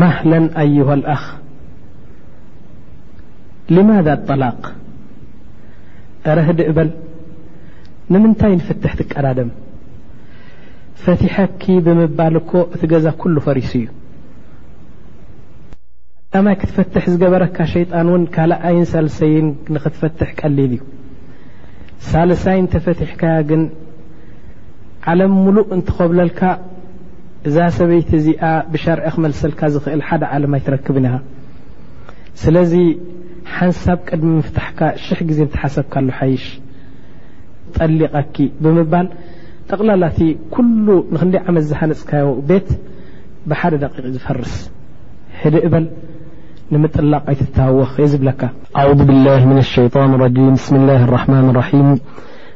ማህለን ኣዩሃ ኣኽ ሊማዛ ጠላቅ እረ ህድእ በል ንምንታይ ንፍትሕ ትቀዳደም ፈትሐኪ ብምባል እኮ እቲ ገዛ ኩሉ ፈሪሱ እዩ ኣዳማይ ክትፈትሕ ዝገበረካ ሸይጣን እውን ካልኣይን ሳልሰይን ንክትፈትሕ ቀሊል እዩ ሳልሳይን ተፈትሕካያ ግን ዓለም ሙሉእ እንትኸብለልካ እዛ ሰበይቲ እዚኣ ብሻርዒ ክመልሰልካ ዝኽእል ሓደ ዓለም ኣይትረክብን ኢኻ ስለዚ ሓንሳብ ቅድሚ ምፍታሕካ ሽሕ ግዜ እንተሓሰብካሉ ሓይሽ ጠሊቐኪ ብምባል ጠቕላላ እቲ ኩሉ ንክንደይ ዓመት ዝሃነፅካዮ ቤት ብሓደ ደቂቕ ዝፈርስ ህድእ በል ንምጥላቕ ኣይትተሃወኽ እየ ዝብለካ ኣዑዙ ብላህ ምን ሸይጣን ረጂም ብስሚላህ ራሕማን ራሒም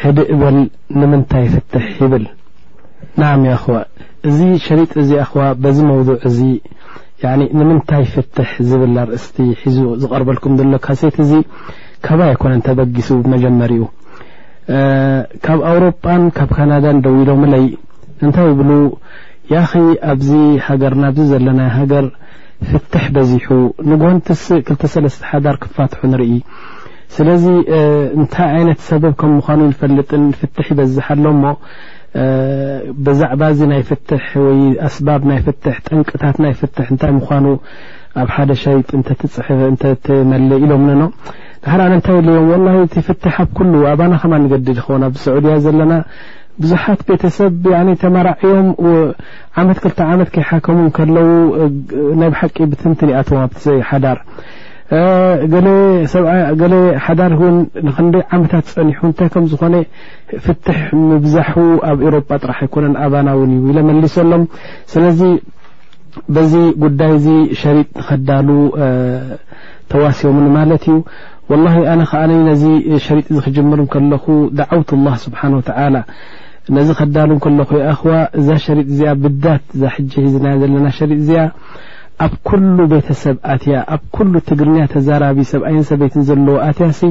ሕድእ በል ንምንታይ ፍትሕ ይብል ናዓም ያኣኽዋ እዚ ሸሪጥ እዚ ኣኽዋ በዚ መውዱዕ እዚ ያኒ ንምንታይ ፍትሕ ዝብል ኣርእስቲ ሒዙ ዝቐርበልኩም ዘሎ ካሴት እዚ ካባይ ኣይኮነን ተበጊሱ ብመጀመሪኡ ካብ ኣውሮጳን ካብ ካናዳን ደው ኢሎምለይ እንታይ ይብሉ ያኺ ኣብዚ ሃገርና ኣብዚ ዘለና ሃገር ፍትሕ በዚሑ ንጎንትስ ክልተ ሰለስተ ሓዳር ክፋትሑ ንርኢ ስለዚ እንታይ ዓይነት ሰበብ ከም ምዃኑ ይፈልጥን ፍትሕ ይበዝሕ ኣሎ እሞ ብዛዕባ እዚ ናይ ፍትሕ ወይ ኣስባብ ናይ ፍትሕ ጠንቅታት ናይ ፍትሕ እንታይ ምዃኑ ኣብ ሓደ ሸይጥ እተትፅሕ እተትመለ ኢሎም ነኖ ንሓር ኣነ እንታይ ኢለዮም ወላ እቲ ፍትሕ ኣብ ኩሉ ኣባና ከማ ንገድድ ይኸውን ኣብ ሰዑድያ ዘለና ብዙሓት ቤተሰብ ተመራዕዮም ዓመት ክልተ ዓመት ከይሓከሙ ከለዉ ናይ ብሓቂ ብትንትን ይኣትዎም ኣብቲ ሓዳር ገለ ሰብኣይ ገለ ሓዳር እውን ንክንደይ ዓመታት ጸኒሑ እንታይ ከም ዝኾነ ፍትሕ ምብዛሑ ኣብ ኤሮጳ ጥራሕ ኣይኮነን ኣባና እውን እዩ ኢለ መሊሰሎም ስለዚ በዚ ጉዳይ እዚ ሸሪጥ ንኸዳሉ ተዋስዮምኒ ማለት እዩ ወላሂ ኣነ ከኣ ነዚ ሸሪጥ እዚ ክጅምር ከለኹ ዳዓውት ላህ ስብሓን ወተዓላ ነዚ ከዳሉ ከለኹ ይኣኽዋ እዛ ሸሪጥ እዚኣ ብዳት እዛ ሕጂ ሒዝናያ ዘለና ሸሪጥ እዚኣ ኣብ ኩሉ ቤተሰብ ኣትያ ኣብ ኩሉ ትግርኛ ተዛራቢ ሰብኣይን ሰበይትን ዘለዎ ኣትያሲ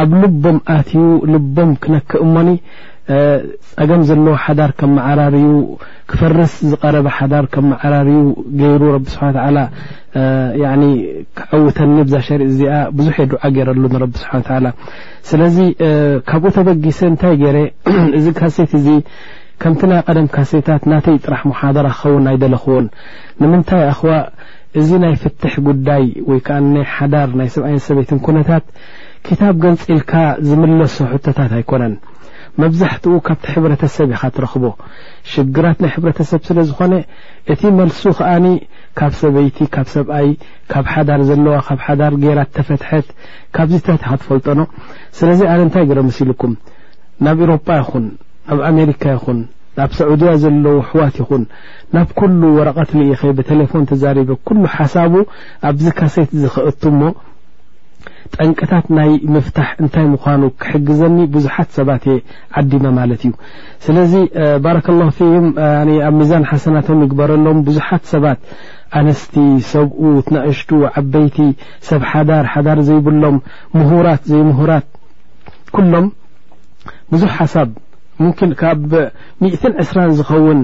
ኣብ ልቦም ኣትዩ ልቦም ክነክእ እሞኒ ጸገም ዘለዎ ሓዳር ከም መዓራርዩ ክፈርስ ዝቐረበ ሓዳር ከም መዓራርዩ ገይሩ ረቢ ስብሓን ተዓላ ክዓውተኒ ብዛ ሸሪጥ እዚኣ ብዙሕ እየ ዱዓ ገይረሉ ንረቢ ስብሓን ተዓላ ስለዚ ካብኡ ተበጊሰ እንታይ ገይረ እዚ ካሴት እዚ ከምቲ ናይ ቀደም ካሴታት ናተይ ጥራሕ መሓደራ ክኸውን ኣይደለኹዎን ንምንታይ ኣኽዋ እዚ ናይ ፍትሕ ጉዳይ ወይ ከኣ ናይ ሓዳር ናይ ሰብኣይን ሰበይትን ኩነታት ክታብ ገንጺልካ ዝምለሶ ሕቶታት ኣይኮነን መብዛሕትኡ ካብቲ ሕብረተሰብ ኢኻ ትረኽቦ ሽግራት ናይ ሕብረተሰብ ስለ ዝኾነ እቲ መልሱ ከኣኒ ካብ ሰበይቲ ካብ ሰብኣይ ካብ ሓዳር ዘለዋ ካብ ሓዳር ገይራት ተፈትሐት ካብዚታት ኢኻ ትፈልጦኖ ስለዚ ኣነ እንታይ ገረ መሲልኩም ናብ ኢሮጳ ይኹን ናብ ኣሜሪካ ይኹን ናብ ሰዑድያ ዘለዉ ኣሕዋት ይኹን ናብ ኩሉ ወረቐት ልኢኸ ብተሌፎን ተዛሪበ ኩሉ ሓሳቡ ኣብዚ ካሴት እዚ ከእቱ እሞ ጠንቅታት ናይ ምፍታሕ እንታይ ምዃኑ ክሕግዘኒ ብዙሓት ሰባት እየ ዓዲመ ማለት እዩ ስለዚ ባረከ ላሁ ፊህም ኣብ ሚዛን ሓሰናቶም ይግበረሎም ብዙሓት ሰባት ኣነስቲ ሰብኡት ናእሽቱ ዓበይቲ ሰብ ሓዳር ሓዳር ዘይብሎም ምሁራት ዘይምሁራት ኩሎም ብዙሕ ሓሳብ ሙኪን ካብ ሚእትን ዕስራን ዝኸውን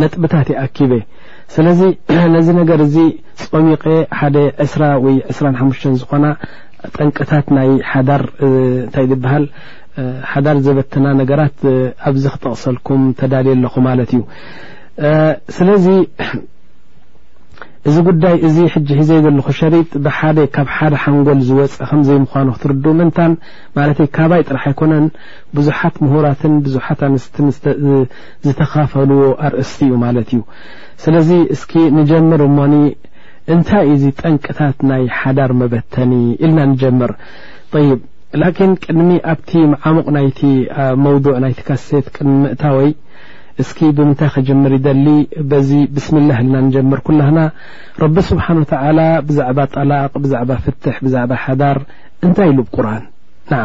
ነጥብታት እየ ኣኪበ ስለዚ ነዚ ነገር እዚ ጸሚቐ ሓደ ዕስራ ወይ ዕስራን ሓሙሽተን ዝኾና ጠንቅታት ናይ ሓዳር እንታይ ዝበሃል ሓዳር ዘበትና ነገራት ኣብዚ ክጠቕሰልኩም ተዳልየ ኣለኹ ማለት እዩ ስለዚ እዚ ጉዳይ እዚ ሕጂ ሒዘ ዘለኹ ሸሪጥ ብሓደ ካብ ሓደ ሓንጎል ዝወፀ ከምዘይምዃኑ ክትርድኡ ምንታን ማለተይ ካባይ ጥራሕ ኣይኮነን ብዙሓት ምሁራትን ብዙሓት ኣንስትን ዝተኻፈልዎ ኣርእስቲ እዩ ማለት እዩ። ስለዚ እስኪ ንጀምር እሞኒ እንታይ እዩ እዚ ጠንቅታት ናይ ሓዳር መበተኒ ኢልና ንጀምር ጠይብ ላኪን ቅድሚ ኣብቲ መዓሙቕ ናይቲ መውዱዕ ናይቲ ካሴት ቅድሚ ምእታወይ እስኪ ብምንታይ ክጅምር ይደሊ በዚ ብስሚላህ እልና ንጀምር ኩላህና ረቢ ስብሓን ወተላ ብዛዕባ ጠላቅ ብዛዕባ ፍትሕ ብዛዕባ ሓዳር እንታይ ኢሉ ብ ቁርን ናዓ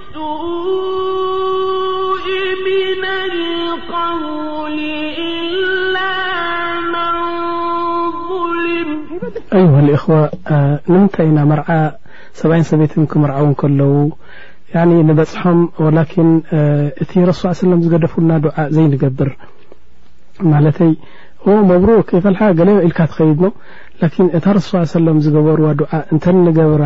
ኣዩሃ ልእኽዋ ንምንታይ ኢና መርዓ ሰብኣይን ሰበይትን ክምርዓው ከለዉ ንበፅሖም ወላኪን እቲ ረሱ ሰለም ዝገደፉልና ድዓ ዘይንገብር ማለተይ መብሩክ ይፈልሓ ገለ ኢልካ ትኸይድ ኖ ላኪን እታ ረሱ ሰለም ዝገበርዋ ድዓ እንተንገብራ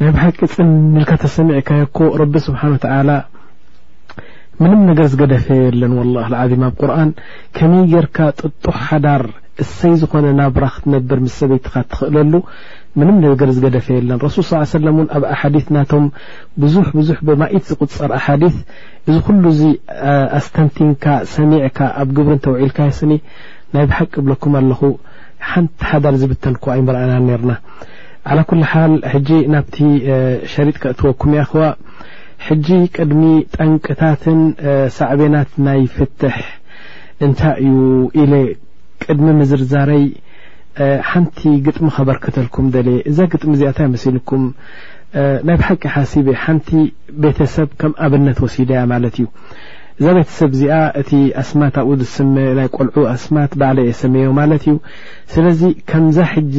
ናይ ብሓቂ ጽን ኢልካ ተሰሚዕካዮ እኮ ረቢ ስብሓን ወተዓላ ምንም ነገር ዝገደፈ የለን ወላህ ልዓዚም ኣብ ቁርን ከመይ ጌርካ ጥጡሕ ሓዳር እሰይ ዝኾነ ናብራ ክትነብር ምስ ሰበይትኻ እትኽእለሉ ምንም ነገር ዝገደፈ የለን ረሱል ስ ሰለም እውን ኣብ ኣሓዲት ናቶም ብዙሕ ብዙሕ ብማኢት ዝቁፀር ኣሓዲት እዚ ኩሉ እዚ ኣስተንቲንካ ሰሚዕካ ኣብ ግብሪ እንተውዒልካ የስኒ ናይ ብሓቂ ብለኩም ኣለኹ ሓንቲ ሓዳር ዝብተንኩ ኣይምርኣናን ነርና ዓላ ኩል ሓል ሕጂ ናብቲ ሸሪጥ ከእትወኩም ያኹዋ ሕጂ ቅድሚ ጠንቅታትን ሳዕቤናት ናይ ፍትሕ እንታይ እዩ ኢለ ቅድሚ ምዝርዛረይ ሓንቲ ግጥሚ ከበርክተልኩም ደለ እዛ ግጥሚ እዚኣ ታይ መሲልኩም ናይ ብሓቂ ሓሲበ ሓንቲ ቤተሰብ ከም ኣብነት ወሲደያ ማለት እዩ እዛ ቤተሰብ እዚኣ እቲ ኣስማት ኣብኡ ዝስመ ናይ ቆልዑ ኣስማት ባዕለ የሰመዮ ማለት እዩ ስለዚ ከምዛ ሕጂ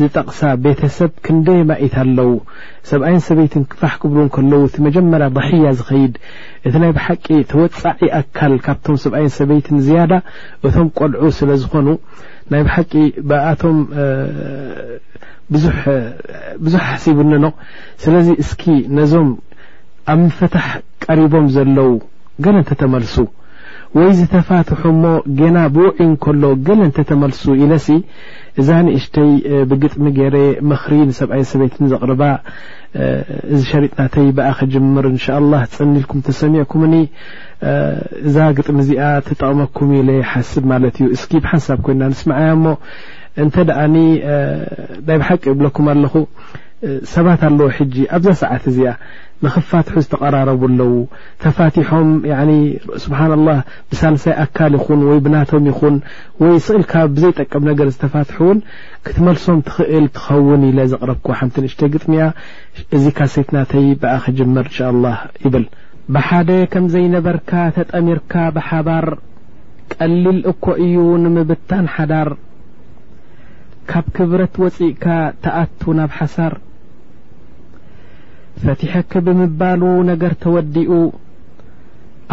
ዝጠቕሳ ቤተሰብ ክንደይ ኣማኢት ኣለዉ። ሰብኣይን ሰበይትን ፋሕ ክብሉ እንከለዉ እቲ መጀመርያ ضሕያ ዝኸይድ እቲ ናይ ብሓቂ ተወጻዒ ኣካል ካብቶም ሰብኣይን ሰበይትን ዝያዳ እቶም ቆልዑ ስለ ዝኾኑ ናይ ብሓቂ ብኣቶም ብዙሕ ብዙሕ ሓሲብኒ ኖ ስለዚ እስኪ ነዞም ኣብ ምፈታሕ ቀሪቦም ዘለዉ ገለ እንተተመልሱ ወይ ዝተፋትሑ እሞ ጌና ብውዕይ እንከሎ ገለ እንተተመልሱ ኢለሲ እዛ ንእሽተይ ብግጥሚ ገይረ ምኽሪ ንሰብኣይን ሰበይትን ዘቕርባ እዚ ሸሪጥ ናተይ ብኣ ክጅምር እንሻኣላህ ጽን ኢልኩም ተሰሚዕኩምኒ እዛ ግጥሚ እዚኣ ትጠቕመኩም ኢለ ሓስብ ማለት እዩ እስኪ ብሓንሳብ ኮይና ንስምዓያ እሞ እንተ ደኣኒ ናይ ብሓቂ እብለኩም ኣለኹ ሰባት ኣለዉ ሕጂ ኣብዛ ሰዓት እዚኣ ንኽፋትሑ ዝተቐራረቡ ኣለዉ ተፋቲሖም ስብሓን ላህ ብሳልሳይ ኣካል ይኹን ወይ ብናቶም ይኹን ወይ ስእል ካብ ብዘይጠቅም ነገር ዝተፋትሑ ውን ክትመልሶም ትኽእል ትኸውን ኢለ ዘቕረብኩዋ ሓንቲ ንእሽተይ ግጥሚ እያ። እዚ ካሴት ናተይ ብኣ ክጅምር እንሻላህ ይብል። ብሓደ ከም ዘይነበርካ ተጠሚርካ ብሓባር ቀሊል እኮ እዩ ንምብታን ሓዳር ካብ ክብረት ወጺእካ ትኣቱ ናብ ሓሳር ፈቲሐኪ ብምባሉ ነገር ተወዲኡ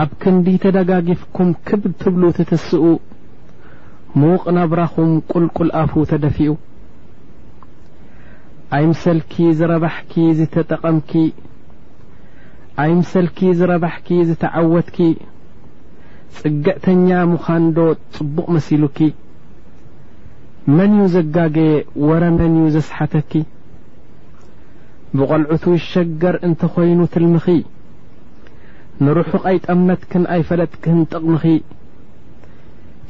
ኣብ ክንዲ ተደጋጊፍኩም ክብ ትብሉ ትትስኡ፣ ምዉቕ ናብራኹም ቁልቁል ኣፉ ተደፊኡ። ኣይምሰልኪ ዝረባሕኪ ዝተጠቐምኪ፣ ኣይምሰልኪ ዝረባሕኪ ዝተዓወትኪ፣ ጽግዕተኛ ምዃንዶ ጽቡቕ መሲሉኪ? መን'ዩ ዘጋገየ ወረ መን'ዩ ዘስሓተኪ? ብቖልዑቱ ይሸገር እንተ ኾይኑ ትልምኺ፣ ንርሑቕ ኣይጠመትክን ኣይፈለጥክን ጥቕምኺ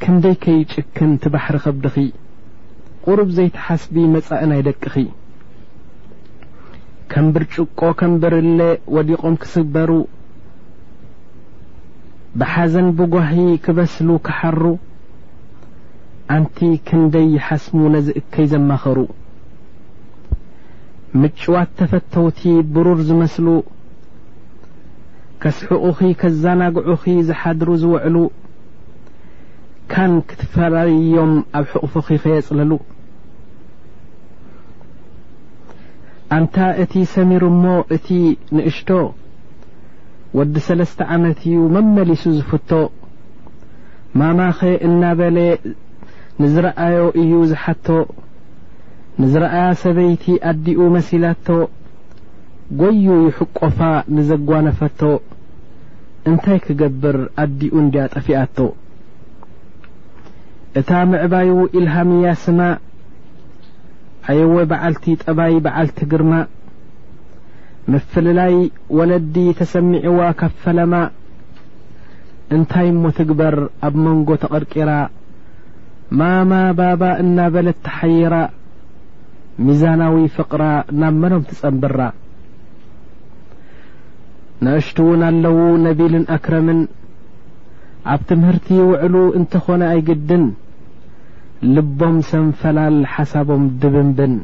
ክንደይ ከይጭክን እቲ ባሕሪ ከብድኺ ቁሩብ ዘይትሓስቢ መጻኢ ናይ ደቅኺ ከም ብርጭቆ ከም ብርለ ወዲቖም ክስበሩ ብሓዘን ብጓሂ ክበስሉ ክሓሩ ኣንቲ ክንደይ ይሓስሙ ነዚ እከይ ዘማኸሩ ምጭዋት ተፈተውቲ ብሩር ዝመስሉ ከስሕቑኺ ከዛናግዑኺ ዝሓድሩ ዝውዕሉ ካን ክትፈራርይዮም ኣብ ሕቑፎኺ ከየጽለሉ ኣንታ እቲ ሰሚሩ እሞ እቲ ንእሽቶ ወዲ ሰለስተ ዓመት እዩ መመሊሱ ዝፍቶ ማማኸ እናበለ ንዝረኣዮ እዩ ዝሓቶ ንዝረኣያ ሰበይቲ ኣዲኡ መሲላቶ ጎዩ ይሕቆፋ ንዘጓነፈቶ እንታይ ክገብር ኣዲኡ እንድያ ጠፊኣቶ እታ ምዕባዩ ኢልሃምያ ስማ ኣየወ በዓልቲ ጠባይ በዓልቲ ግርማ ምፍልላይ ወለዲ ተሰሚዕዋ ካብ ፈለማ እንታይ እሞ ትግበር ኣብ መንጎ ተቐርቂራ ማማ ባባ እናበለት ተሓይራ ሚዛናዊ ፍቅራ ናብ መኖም ትጸንብራ ነእሽቱ ውን ኣለዉ ነቢልን ኣክረምን ኣብ ትምህርቲ ይውዕሉ እንተኾነ ኣይግድን ልቦም ሰንፈላል ሓሳቦም ድብንብን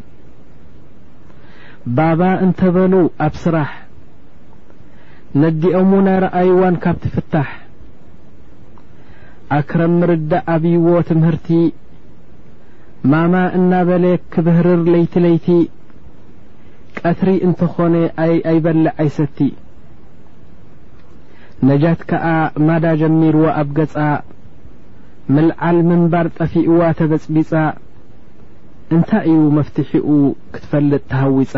ባባ እንተበሉ ኣብ ስራሕ ነዲኦም ውን ኣይረኣይዋን ካብ ትፍታሕ ኣክረም ምርዳእ ኣብይዎ ትምህርቲ ማማ እናበለ ክብህርር ለይቲ ለይቲ ቀትሪ እንተኾነ ኣይበልዕ ኣይሰቲ ነጃት ከኣ ማዳ ጀሚርዎ ኣብ ገጻ ምልዓል ምንባር ጠፊእዋ ተበጽቢጻ እንታይ እዩ መፍትሒኡ ክትፈልጥ ተሃዊጻ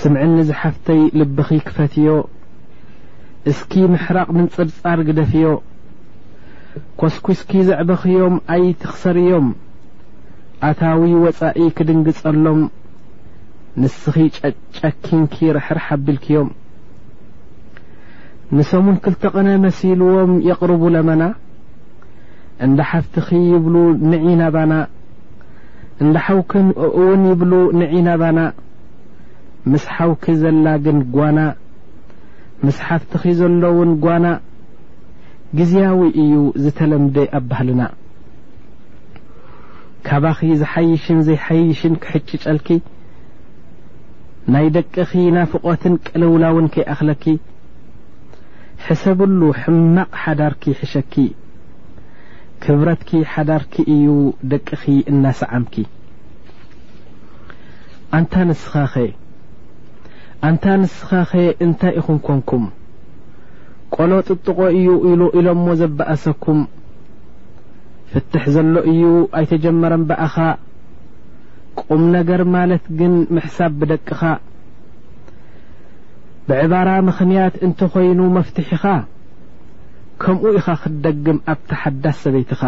ስምዕኒ ዝሓፍተይ ልብኺ ክፈትዮ እስኪ ምሕራቕ ምንጽርጻር ግደፍዮ ኮስኲስኪ ዘዕበኽዮም ኣይትኽሰርዮም ኣታዊ ወጻኢ ክድንግጸሎም ንስኺ ጨኪንኪ ርሕርሕ ኣቢልክዮም ንሰሙን ክልተ ቕነ መሲልዎም የቕርቡ ለመና እንዳ ሓፍትኺ ይብሉ ንዒ ናባና እንዳ ሓውክን እውን ይብሉ ንዒ ናባና ምስ ሓውኪ ዘላ ግን ጓና ምስ ሓፍትኺ ዘሎውን ጓና ግዝያዊ እዩ ዝተለምደ ኣብ ባህልና። ካባኺ ዝሓይሽን ዘይሓይሽን ክሕጭጨልኪ ናይ ደቅኺ ናፍቖትን ቅልውላውን ከይኣኽለኪ ሕሰብሉ ሕማቕ ሓዳርኪ ይሕሸኪ ክብረትኪ ሓዳርኪ እዩ ደቅኺ እናሰዓምኪ ኣንታ ንስኻኸ ኣንታ ንስኻኸ እንታይ ኢኹም ኮንኩም ቆሎ ጥጥቆ እዩ ኢሉ ኢሎሞ ዘበኣሰኩም ፍትሕ ዘሎ እዩ ኣይተጀመረም በኣኻ ቁም ነገር ማለት ግን ምሕሳብ ብደቅኻ ብዕባራ ምኽንያት እንተኾይኑ መፍትሒኻ ከምኡ ኢኻ ክትደግም ኣብታ ሓዳስ ሰበይትኻ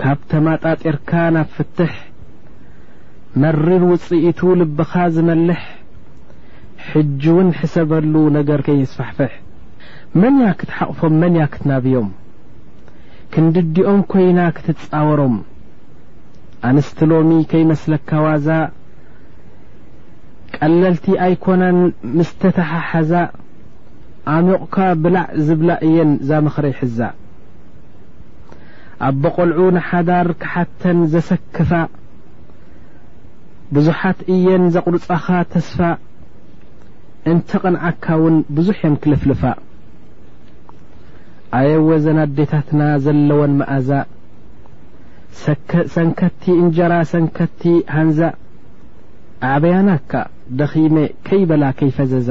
ካብ ተማጣጢርካ ናብ ፍትሕ መሪር ውፅኢቱ ልብኻ ዝመልሕ ሕጂውን ሕሰበሉ ነገር ከይስፋሕፍሕ መን እያ ክትሓቕፎም መን እያ ክትናብዮም ክንድዲኦም ኮይና ክትጻወሮም ኣንስቲ ሎሚ ከይመስለካ ዋዛ ቀለልቲ ኣይኮናን ምስ ተተሓሓዛ ኣሚቕካ ብላዕ ዝብላ እየን ዛምኽረ ይሕዛ ኣቦ ቆልዑ ንሓዳር ክሓተን ዘሰክፋ ብዙሓት እየን ዘቑርጻኻ ተስፋ እንተቐንዓካ ውን ብዙሕ እየን ክልፍልፋ ኣየወ ዘን ኣዴታትና ዘለወን መኣዛ ሰንከቲ እንጀራ ሰንከቲ ሃንዛ ኣዕበያናካ ደኺመ ከይበላ ከይፈዘዛ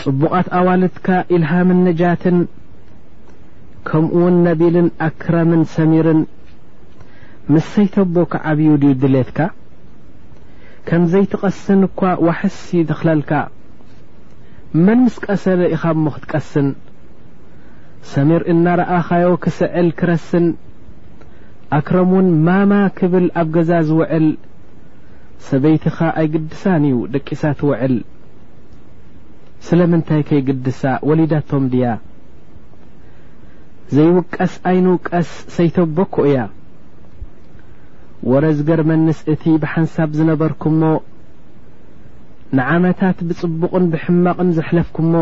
ጽቡቓት ኣዋልድካ ኢልሃምን ነጃትን ከምኡውን ነቢልን ኣክረምን ሰሚርን ምስ ሰይተቦ ክዓብዩ ድዩ ድሌትካ? ከም ዘይትቐስን እኳ ዋሕስ ይድኽለልካ። መን ምስ ቀሰነ ኢኻ እሞ ክትቀስን? ሰሚር እናረኣኻዮ ክስዕል ክረስን፣ ኣክረም ውን ማማ ክብል ኣብ ገዛ ዝውዕል፣ ሰበይትኻ ኣይግድሳን እዩ ደቂሳ ትውዕል። ስለምንታይ ከይግድሳ ወሊዳቶም ድያ? ዘይውቀስ ኣይንውቀስ ሰይተቦ እኮ እያ። ወረ ዝገርመንስ እቲ ብሓንሳብ ዝነበርኩሞ ንዓመታት ብጽቡቕን ብሕማቕን ዘሕለፍኩሞ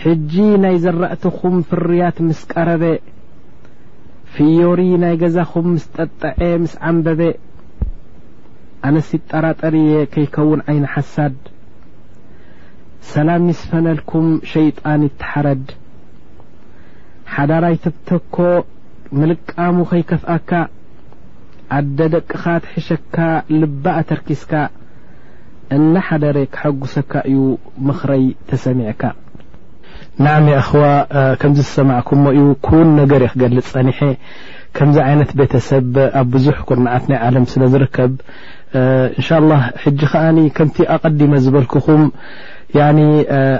ሕጂ ናይ ዘራእትኹም ፍርያት ምስ ቀረበ ፍዮሪ ናይ ገዛኹም ምስ ጠጠዐ ምስ ዓምበበ ኣነስ ይጠራጠር እየ ከይከውን ዓይኒ ሓሳድ ሰላም ይስፈነልኩም ሸይጣን ይተሓረድ ሓዳር ኣይትተኮ ምልቃሙ ከይከፍኣካ ኣደ ደቅኻ ትሕሸካ ልባ ኣተርኪስካ እናሓደረ ክሐጉሰካ እዩ ምኽረይ ተሰሚዕካ ናዓም የኣኽዋ ከምዚ ዝሰማዕኩሞ እዩ ኩን ነገር እየ ክገልጽ ጸኒሐ ከምዚ ዓይነት ቤተሰብ ኣብ ብዙሕ ኩርናዓት ናይ ዓለም ስለ ዝርከብ እንሻላህ ሕጂ ከኣ ከምቲ ኣቀዲመ ዝበልክኹም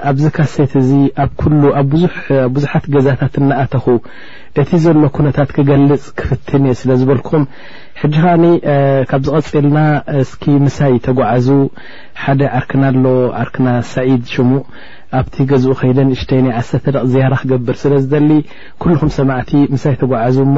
ኣብዚ ካሴት እዚ ኣብ ኩሉ ኣብ ብዙሓት ገዛታት እናኣተኹ እቲ ዘሎ ኩነታት ክገልጽ ክፍትን እየ ስለ ዝበልኩም ሕጂ ከኣ ካብ ዝቐጽልና እስኪ ምሳይ ተጓዓዙ ሓደ ዓርክና ኣሎ ዓርክና ሰዒድ ሽሙ ኣብቲ ገዝኡ ከይደ ንእሽተይ ናይ ዓሰርተ ደቕ ዝያራ ክገብር ስለ ዝደሊ ኩልኹም ሰማዕቲ ምሳይ ተጓዓዙ እሞ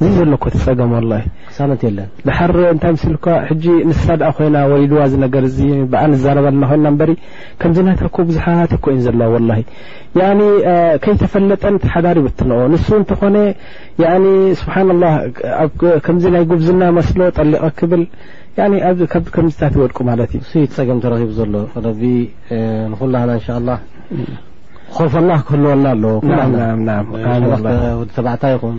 እዚ ዘሎ እኮ እቲ ጸገም ወላሂ ቅሳነት የለን። ድሓር እንታይ ምስልካ ሕጂ ንሳ ድኣ ኮይና ወሪድዋ እዚ ነገር እዚ ብኣ ንዛረብ ኣለና ኮይና እምበሪ ከምዚ ናታ እኮ ብዙሓት እኮ እየን ዘለዋ ወላሂ ያኒ ከይተፈለጠን እቲ ሓዳር ይብትንኦ ንሱ እንተኾነ ያኒ ስብሓንላህ ኣብ ከምዚ ናይ ጉብዝና መስሎ ጠሊቐ ክብል ያኒ ኣብ ካብ ከምዚታት ይወድቁ ማለት እዩ እሱ ጸገም ተረኺቡ ዘሎ ረቢ ንኹላህና እንሻኣላህ ኾልፈላህ ክህልወና ኣለዎ ኩላህና ወዲ ተባዕታይ ይኹን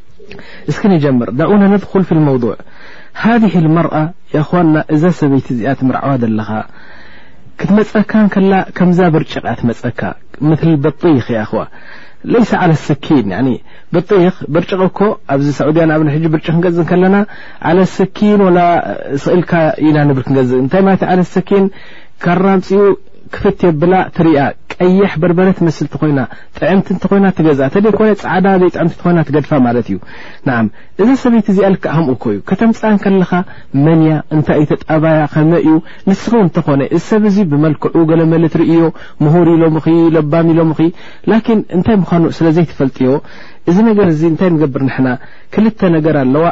እስኪ ንጀምር ዳኡና ነድኹል ፊል መውዱዕ ሃዚህ ልመርኣ የእኽዋና እዛ ሰበይቲ እዚኣ ትምርዓዋ ዘለኻ ክትመጸካ እንከላ ከምዛ ብርጭቕ እያ ትመጸካ ምትል በጢኽ የእኽዋ ለይሰ ዓለ ስኪን ያኒ ብጢኽ ብርጭቕ እኮ ኣብዚ ሳዑድያ ንኣብነ ሕጂ ብርጭቕ ክንገዝእ ከለና ዓለ ስኪን ወላ ስኢልካ ኢና ንብል ክንገዝእ እንታይ ማለት ዓለ ስኪን ካራምጺኡ ክፍት የብላ ትርኣ ቀይሕ በርበረ ትመስልቲ ኮይና ጥዕምቲ እንተኾይና ትገዝኣ ተደይኮነ ጻዕዳ ዘይጥዕምቲ እንተኾይና ትገድፋ ማለት እዩ ንዓም እዛ ሰበይቲ እዚኣ ልካ ሃምኡ እኮ እዩ ከተምጽኣ ከለኻ መን እያ እንታይ እዩ ተጣባያ ከመ እዩ ንስኺ ው እንተኾነ እዚ ሰብ እዚ ብመልክዑ ገለ መልት ርእዮ ምሁር ኢሎምኺ ለባም ኢሎምኺ ላኪን እንታይ ምዃኑ ስለ ዘይትፈልጥዮ እዚ ነገር እዚ እንታይ ንገብር ንሕና ክልተ ነገር ኣለዋ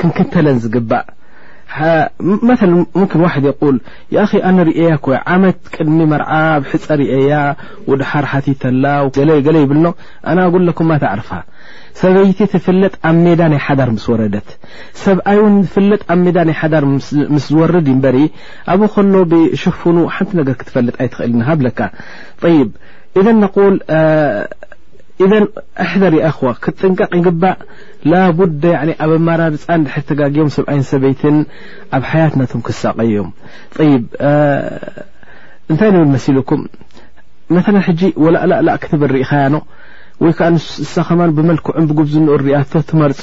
ክንክተለን ዝግባእ መ ምክን ዋሕድ የቁል የኣኺ ኣነ ርእያ ኮ ዓመት ቅድሚ መርዓ ኣብ ሕፀ ርኤያ ውድሓር ሓቲተላ ገለገለ ይብልኖ ኣና ጉለኩማ ተዕርፋ ሰበይቲ ትፍለጥ ኣብ ሜዳ ናይ ሓዳር ምስ ወረደት ሰብኣይ ውን ፍለጥ ኣብ ሜዳ ናይ ሓዳር ምስ ዝወርድ ይንበሪ ኣብ ከሎ ብሽፉኑ ሓንቲ ነገር ክትፈልጥ ኣይትኽእል ንሃብለካ ይ እዘ ነቁል እዘ ኣሕደር ይኣኹዋ ክትጥንቀቕ ይግባእ ላቡደ ኣብ ኣማራርፃ ንድሕር ተጋጊቦም ሰብኣይን ሰበይትን ኣብ ሓያት ናቶም ክሳቀ እዮም ጠይብ እንታይ ንብል መሲሉኩም መተላ ሕጂ ወላእላእላእ ክትብል ርኢኻያኖ ወይ ከዓ ንሳ ከማን ብመልክዑን ብጉብዝንኡ ርኣቶ ትመርፆ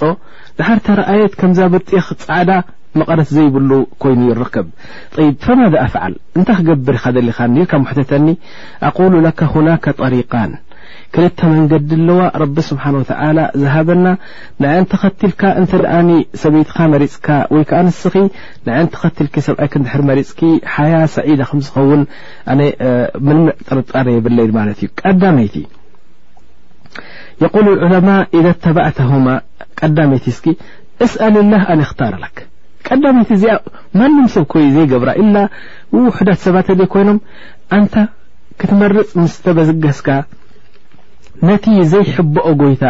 ድሓር ተረኣየት ከምዛ ብርጢኽ ፃዕዳ መቐረት ዘይብሉ ኮይኑ ይርከብ ይ ፈማዘ ኣፍዓል እንታይ ክገብር ኢካ ደሊኻኒ ኢልካ መሕተተኒ ኣቁሉ ለካ ሁናከ ጠሪቃን ክልተ መንገዲ ኣለዋ ረቢ ስብሓን ወተላ ዝሃበና ንኣ እንተኸትልካ እንተ ሰበይትኻ መሪፅካ ወይ ከዓ ንስኺ ንዐን ተኸትልኪ ሰብኣይክ እንድሕር መሪፅኪ ሓያ ሰዒዳ ከም ዝኸውን ኣነ ምንም ጥርጣረ የብለይን ማለት እዩ ቀዳመይቲ የቁል ዑለማ ኢዛ ተባዕተሁማ ቀዳመይቲ እስኪ እስኣል ላህ ኣን የክታር ለክ ቀዳመይቲ እዚኣ ማንም ሰብ ኮይ ዘይገብራ ኢላ ውሕዳት ሰባት ደ ኮይኖም ኣንታ ክትመርፅ ምስ ተበዝገስካ ነቲ ዘይሕብኦ ጎይታ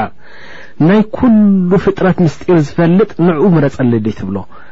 ናይ ኩሉ ፍጥረት ምስጢር ዝፈልጥ ንዕኡ ምረፀለደይ ትብሎ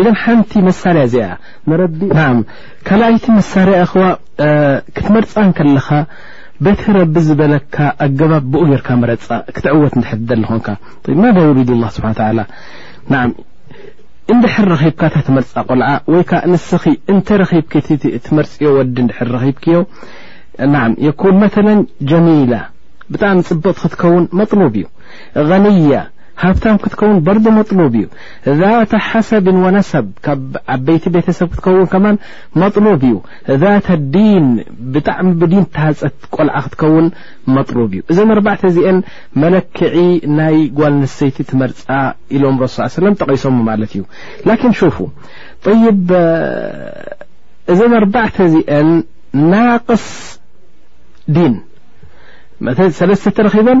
ኢደን ሓንቲ መሳርያ እዚኣ ንረቢ ናም ካልኣይቲ መሳርያ እኽዋ ክትመርፃ ከለኻ በቲ ረቢ ዝበለካ ኣገባብ ብኡ ጌርካ መረፃ ክትዕወት እንድሕር ትደሊ ኾንካ ማዳ ዩሪዱ ላ ስብሓን ተዓላ ናም እንድሕር ረኺብካ እታ ትመርፃ ቆልዓ ወይ ከዓ ንስኺ እንተ ረኺብኪ ትመርፅዮ ወዲ እንድሕር ረኺብክዮ ናም የኩን መተለን ጀሚላ ብጣዕሚ ፅብቕቲ ክትከውን መጥሉብ እዩ ኒያ ሃብታም ክትከውን በርዶ መጥሉብ እዩ ذተ ሓሰብን ወነሰብ ካብ ዓበይቲ ቤተሰብ ክትከውን ከማን መጥሉብ እዩ ذተ ዲን ብጣዕሚ ብዲን ተሃፀት ቆልዓ ክትከውን መጥሉብ እዩ እዘን ኣርባዕተ እዚአን መለክዒ ናይ ጓል ንሰይቲ ትመርፃ ኢሎም ረሱ ሰለም ጠቂሶም ማለት እዩ ላኪን ሹፉ ጠይብ እዘን ኣርባዕተ እዚአን ናቅስ ዲን መተ ሰለስተ ተረኺበን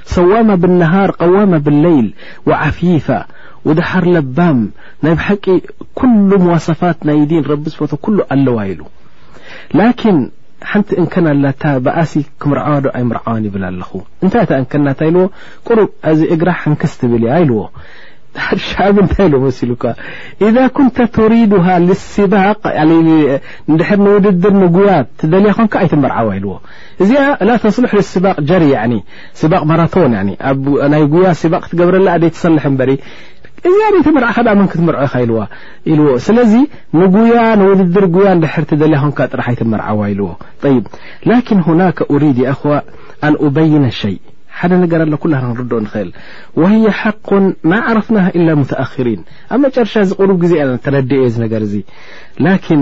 ሰዋማ ብነሃር ቀዋማ ብለይል ወዓፊፋ ወደሓር ለባም ናይ ብሓቂ ኩሉ መዋሰፋት ናይ ዲን ረቢ ዝፈቶ ኩሉ ኣለዋ ኢሉ ላኪን ሓንቲ እንከን ኣላታ ብኣሲ ክምርዓዋ ዶ ኣይምርዓዋን ይብል ኣለኹ እንታይ እታ እንከናታ ኢልዎ ቁሩብ ኣዚ እግራ ሓንክስ ትብል እያ ኢልዎ ሻብ እንታይ ኢሉ መሲሉካ ኢዛ ኩንተ ቱሪድሃ ልስባቅ ንድሕር ንውድድር ንጉያ ትደልያ ኮንካ ኣይትምርዓዋ ኢልዎ እዚኣ ላ ተስልሕ ልስባቅ ጀሪ ያኒ ስባቅ ማራቶን ያኒ ኣብ ናይ ጉያ ስባቅ ክትገብረላ ደይ ትሰልሕ እምበሪ እዚኣ ደይ ተመርዓኻ ድኣ መን ክትመርዖ ኢኻ ኢልዋ ኢልዎ ስለዚ ንጉያ ንውድድር ጉያ እንድሕር ትደልያ ኾንካ ጥራሕ ኣይትመርዓዋ ኢልዎ ጠይብ ላኪን ሁናከ ኡሪድ የእኽዋ ኣን ኡበይነ ሸይ ሓደ ነገር ኣሎ ኩላና ክንርድኦ ንኽእል ወህየ ሓቁን ማ ዓረፍናሃ ኢላ ሙተኣኽሪን ኣብ መጨረሻ እዚ ቅሩብ ግዜ ኢና ተረድኦ እዚ ነገር እዚ ላኪን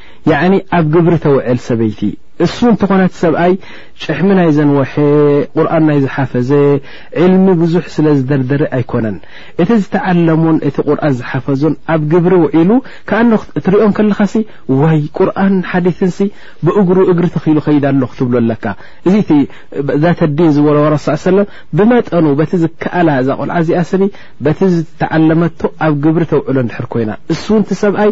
ያዕኒ ኣብ ግብሪ ተውዕል ሰበይቲ እሱ እንተኾነ እቲ ሰብኣይ ጭሕሚ ናይ ዘንወሐ ቁርን ናይ ዝሓፈዘ ዕልሚ ብዙሕ ስለ ዝደርደረ ኣይኮነን እቲ ዝተዓለሙን እቲ ቁርን ዝሓፈዙን ኣብ ግብሪ ውዒሉ ከኣ እትሪኦም ከለኻሲ ዋይ ቁርን ሓዲትንሲ ብእግሩ እግሪ ተኺሉ ከይድ ኣሎ ክትብሎ ኣለካ እዚ እቲ ዛተዲን ዝበሎወረ ስ ሰለም ብመጠኑ በቲ ዝከኣላ እዛ ቆልዓ እዚኣ ስኒ በቲ ዝተዓለመቶ ኣብ ግብሪ ተውዕሎ ንድሕር ኮይና እሱ ን ሰብኣይ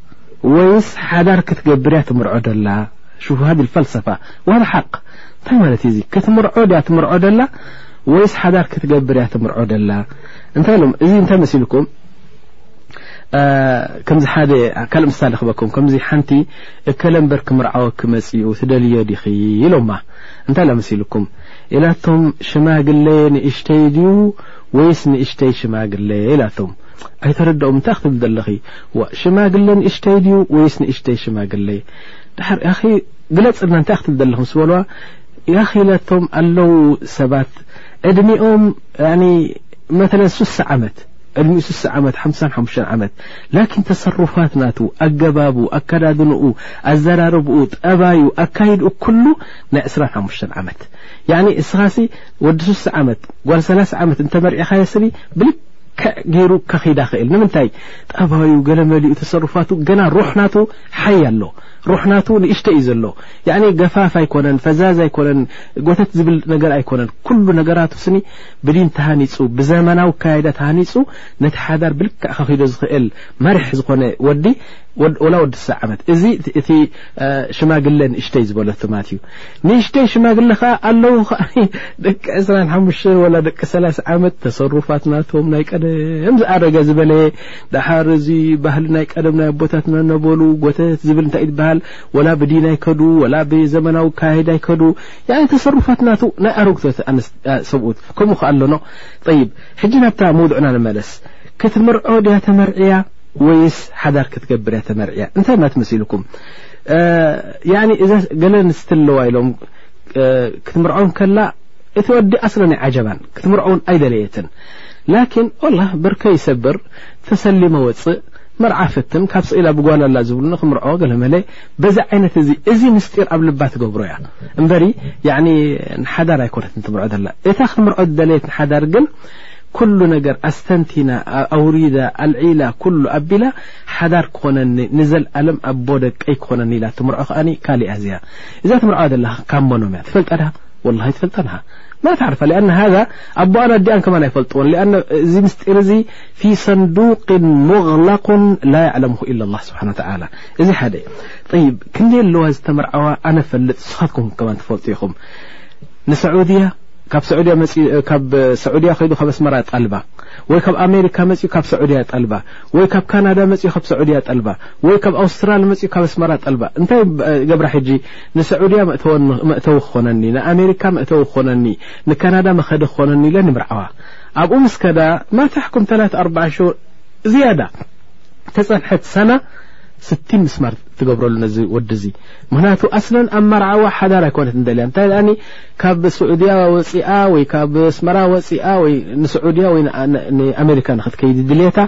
ወይስ ሓዳር ክትገብር እያ ትምርዖ ደላ ሽፉ ሃ ልፈልሰፋ ዋላ ሓቅ እንታይ ማለት እዩ እዚ ክትምርዖ ድያ ትምርዖ ደላ ወይስ ሓዳር ክትገብር እያ ትምርዖ ደላ እንታይ ኢሎም እዚ እንታይ መሲልኩም ከምዚ ሓደ ካልእ ምሳ ክበኩም ከምዚ ሓንቲ እከለ ምበር ክምርዓወ ክመፅኡ ትደልዮ ዲኺ ኢሎማ እንታይ ላ መሲልኩም ኢላቶም ሽማግለ ንእሽተይ ድዩ ወይስ ንእሽተይ ሽማግለ ኢላቶም ኣይተረድኦም እንታይ ክትብል ዘለኺ ዋእ ሽማግለ ንእሽተይ ድዩ ወይስ ንእሽተይ ሽማግለ ድሓር ያኺ ግለፅልና እንታይ ክትብል ዘለኺ ምስ በልዋ ያኺ ኢለቶም ኣለው ሰባት ዕድሚኦም መለ ስሳ ዓመት ዕድሚኡ ስሳ ዓመት ሓምሳን ሓሙሽተ ዓመት ላኪን ተሰሩፋት ናቱ ኣገባቡ ኣከዳድንኡ ኣዘራርብኡ ጠባዩ ኣካይድኡ ኩሉ ናይ ዕስራ ሓሙሽተ ዓመት ያኒ እስኻሲ ወዲ ስሳ ዓመት ጓል ሰላሳ ዓመት እንተመርዒኻዮ ስኒ ብልክ ገይሩ ከኺዳ ክእል ንምንታይ ጠባዩ ገለ መሊኡ ተሰርፋቱ ገና ሩሕ ናቱ ሓይ ኣሎ ሩሕ ናቱ ንእሽተ እዩ ዘሎ ገፋፍ ኣይኮነን ፈዛዝ ኣይኮነን ጎተት ዝብል ነገር ኣይኮነን ኩሉ ነገራቱ ስኒ ብዲን ተሃኒፁ ብዘመናዊ ካይዳ ተሃኒፁ ነቲ ሓዳር ብልክዕ ከኺዶ ዝኽእል መርሒ ዝኾነ ወዲ ወላ ወዲ ሰ ዓመት እዚ እቲ ሽማግለ ንእሽተይ ዝበለትማት እዩ ንእሽተይ ሽማግለ ከኣ ኣለዉ ከኣ ደቂ ዕስራን ሓሙሽተን ወላ ደቂ ሰላሳ ዓመት ተሰሩፋት ናቶም ናይ ቀደም ዝኣረገ ዝበለየ ደሓር እዚ ባህሊ ናይ ቀደም ናይ ኣቦታትና ነበሉ ጎተት ዝብል እንታይ ይበሃል ወላ ብዲን ኣይከዱ ወላ ብዘመናዊ ካሄድ ኣይከዱ ያን ተሰሩፋት ናቱ ናይ ኣረግቶት ሰብኡት ከምኡ ከ ኣሎኖ ጠይብ ሕጂ ናብታ መውድዕና ንመለስ ክትምርዖ ድያ ተመርዕያ ወይስ ሓዳር ክትገብር እያ ተመርዕያ እንታይ ማለት መሲልኩም እዛ ገለ ንስቲ ኣለዋ ኢሎም ክትምርዖም ከላ እቲ ወዲ ኣስለን ይ ዓጀባን ክትምርዖ ውን ኣይደለየትን ላኪን ላ ብርከ ይሰብር ተሰሊመ ወፅእ መርዓ ፍትን ካብ ስኢላ ብጓላላ ዝብሉ ክምርዖ ገለመለ በዚ ዓይነት እዚ እዚ ምስጢር ኣብ ልባ ትገብሮ እያ እበሪ ንሓዳር ኣይኮነት ትምርዖ ዘላ እታ ክትምርዖ ዝደለየት ንሓዳር ግን ኩሉ ነገር ኣስተንቲና ኣውሪዳ ኣልዒላ ኩሉ ኣቢላ ሓዳር ክኾነኒ ንዘልኣለም ኣቦ ደቀይ ክኾነኒ ኢላ ትምርዖ ከኣኒ ካልእ እያ እዚኣ እዛ ትምርዖ ዘለካ ካብ መኖም እያ ትፈልጣ ድሃ ወላሂ ትፈልጣ ድሃ ማ ታዕርፋ ሊኣና ሃዛ ኣቦኣን ኣዲኣን ከማን ኣይፈልጥዎን ሊኣና እዚ ምስጢር እዚ ፊ ሰንዱቅን ሙغላቁን ላ ያዕለምኹ ኢላ ላ ስብሓን ተላ እዚ ሓደ ይብ ክንደ ኣለዋ ዝተምርዓዋ ኣነ ፈልጥ ንስኻትኩም ከማን ትፈልጡ ኢኹም ንሰዑድያ ካብ ሰዑድያ መፅኡ ካብ ሰዑድያ ከይዱ ካብ ኣስመራ ጠልባ ወይ ካብ ኣሜሪካ መፅኡ ካብ ሰዑድያ ጠልባ ወይ ካብ ካናዳ መጽኡ ካብ ሰዑድያ ጠልባ ወይ ካብ ኣውስትራል መጽኡ ካብ ኣስመራ ጠልባ እንታይ ገብራ ሕጂ ንሰዑድያ መእተዊ ክኾነኒ ንኣሜሪካ መእተዊ ክኾነኒ ንካናዳ መኸዲ ክኾነኒ ኢለ ንምርዓዋ ኣብኡ ምስ ከዳ ማታሕኩም ተላት ኣርባዓ ሸ ዝያዳ ተጸንሐት ሰና ስቲም ምስማር ትገብረሉ ነዚ ወዲ እዚ ምክንያቱ ኣስለን ኣብ መርዓዋ ሓዳር ኣይኮነት ንደልያ እንታይ ካብ ስዑድያ ወፂኣ ወይ ካብ ኣስመራ ወፂኣ ወይ ንስዑድያ ወይ ንኣሜሪካ ንክትከይዲ ድልታ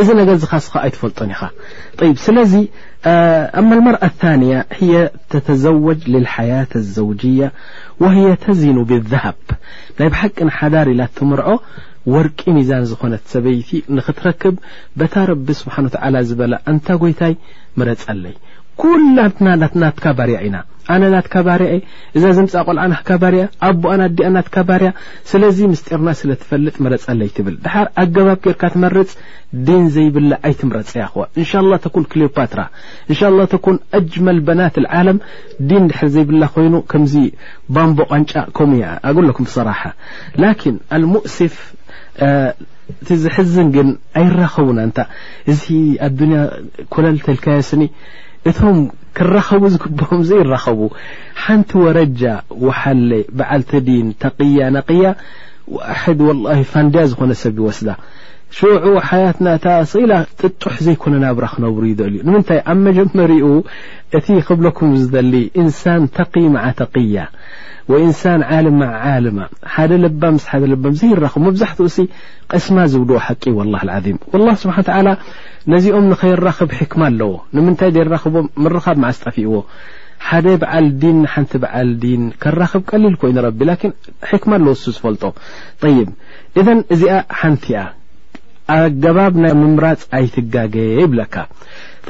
እዚ ነገር ዚ ካስኻ ኣይትፈልጦን ኢኻ ይብ ስለዚ ኣማ ልመርኣ ታንያ ህየ ተተዘወጅ ልልሓያት ኣዘውጅያ ወህየ ተዚኑ ብዛሃብ ናይ ብሓቂ ንሓዳር ኢላ ትምርዖ ወርቂ ሚዛን ዝኾነት ሰበይቲ ንኽትረክብ በታ ረቢ ስብሓን ወተዓላ ዝበላ ኣንታ ጐይታይ ምረጸለይ ኵላትና ናትናትካ ባርያ ኢና ኣነ ናትካ ባርያ እየ እዛ ዘምጻ ቆልዓ ናካ ባርያ ኣቦኣን ኣዲኣ ናትካ ባርያ ስለዚ ምስጢርና ስለ ትፈልጥ መረጸለይ ትብል ድሓር ኣገባብ ጌርካ ትመርጽ ዲን ዘይብላ ኣይትምረጸ ያኹዋ እንሻ ላ ተኩን ክሌዮፓትራ እንሻ ላ ተኩን ኣጅመል በናት ዓለም ዲን ድሕር ዘይብላ ኮይኑ ከምዚ ባምቦ ቃንጫ ከምኡ እያ ኣጉለኩም ብሰራሓ ላኪን ኣልሙእሲፍ እቲ ዝሕዝን ግን ኣይራኸቡን ኣንታ እዚ ኣዱንያ ኮለልተልካዮ ስኒ እቶም ክራኸቡ ዝግብኦም ዘይራኸቡ ሓንቲ ወረጃ ወሓለ በዓልቲ ዲን ተቅያ ነቅያ ዋሕድ ወላሂ ፋንድያ ዝኾነ ሰብ ይወስዳ ሽዑ ሓያትና እታ ስኢላ ጥጡሕ ዘይኮነ ናብራ ክነብሩ ይደልዩ ንምንታይ ኣብ መጀመሪኡ እቲ ክብለኩም ዝደሊ ኢንሳን ተቂ መዓ ተቅያ ወይ ኢንሳን ዓልም መዓ ዓልማ ሓደ ለባ ምስ ሓደ ለባም ዘይራኸቡ መብዛሕትኡ ሲ ቅስማ ዝብልዎ ሓቂ ወላ ዓም ወላ ስብሓን ተዓላ ነዚኦም ንኸይራኽብ ሕክማ ኣለዎ ንምንታይ ደይራኽቦም ምርኻብ መዓስ ጠፊእዎ ሓደ በዓል ዲን ንሓንቲ በዓል ዲን ከራኽብ ቀሊል ኮይኑ ረቢ ላኪን ሕክማ ኣለዎ እሱ ዝፈልጦ ጠይብ እዘን እዚኣ ሓንቲ እያ ኣገባብ ናይ ምምራፅ ኣይትጋገ ይብለካ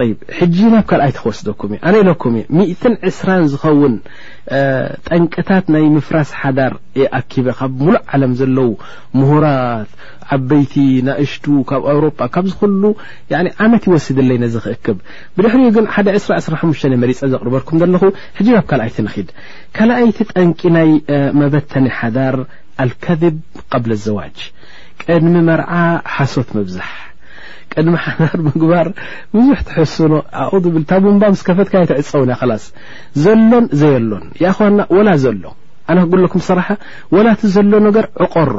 ይ ሕጂ ናብ ካልኣይቲ ክወስደኩም እዩ ኣነ ኢለኩም እዩ ሚእትን ዕስራን ዝኸውን ጠንቅታት ናይ ምፍራስ ሓዳር የኣኪበ ካብ ሙሉእ ዓለም ዘለዉ ምሁራት ዓበይቲ ናእሽቱ ካብ ኣውሮጳ ካብዚ ኩሉ ያኒ ዓመት ይወስድለይ ነዚ ክእክብ ብድሕሪኡ ግን ሓደ ዕስራ ዕስራ ሓሙሽተ እየ መሪጸ ዘቕርበልኩም ዘለኹ ሕጂ ናብ ካልኣይቲ ንኺድ ካልኣይቲ ጠንቂ ናይ መበተኒ ሓዳር ኣልከዝብ ቀብለ ዘዋጅ ቅድሚ መርዓ ሓሶት ምብዛሕ ቅድሚ ሓዳር ምግባር ብዙሕ ትሕስኖ ኣኡ ዝብል እታ ቡንባ ምስ ከፈትካ የትዕፀውን እያ ከላስ ዘሎን ዘየሎን ያኸና ወላ ዘሎ ኣነ ክጉለኩም ሰራሓ ወላ እቲ ዘሎ ነገር ዕቆሮ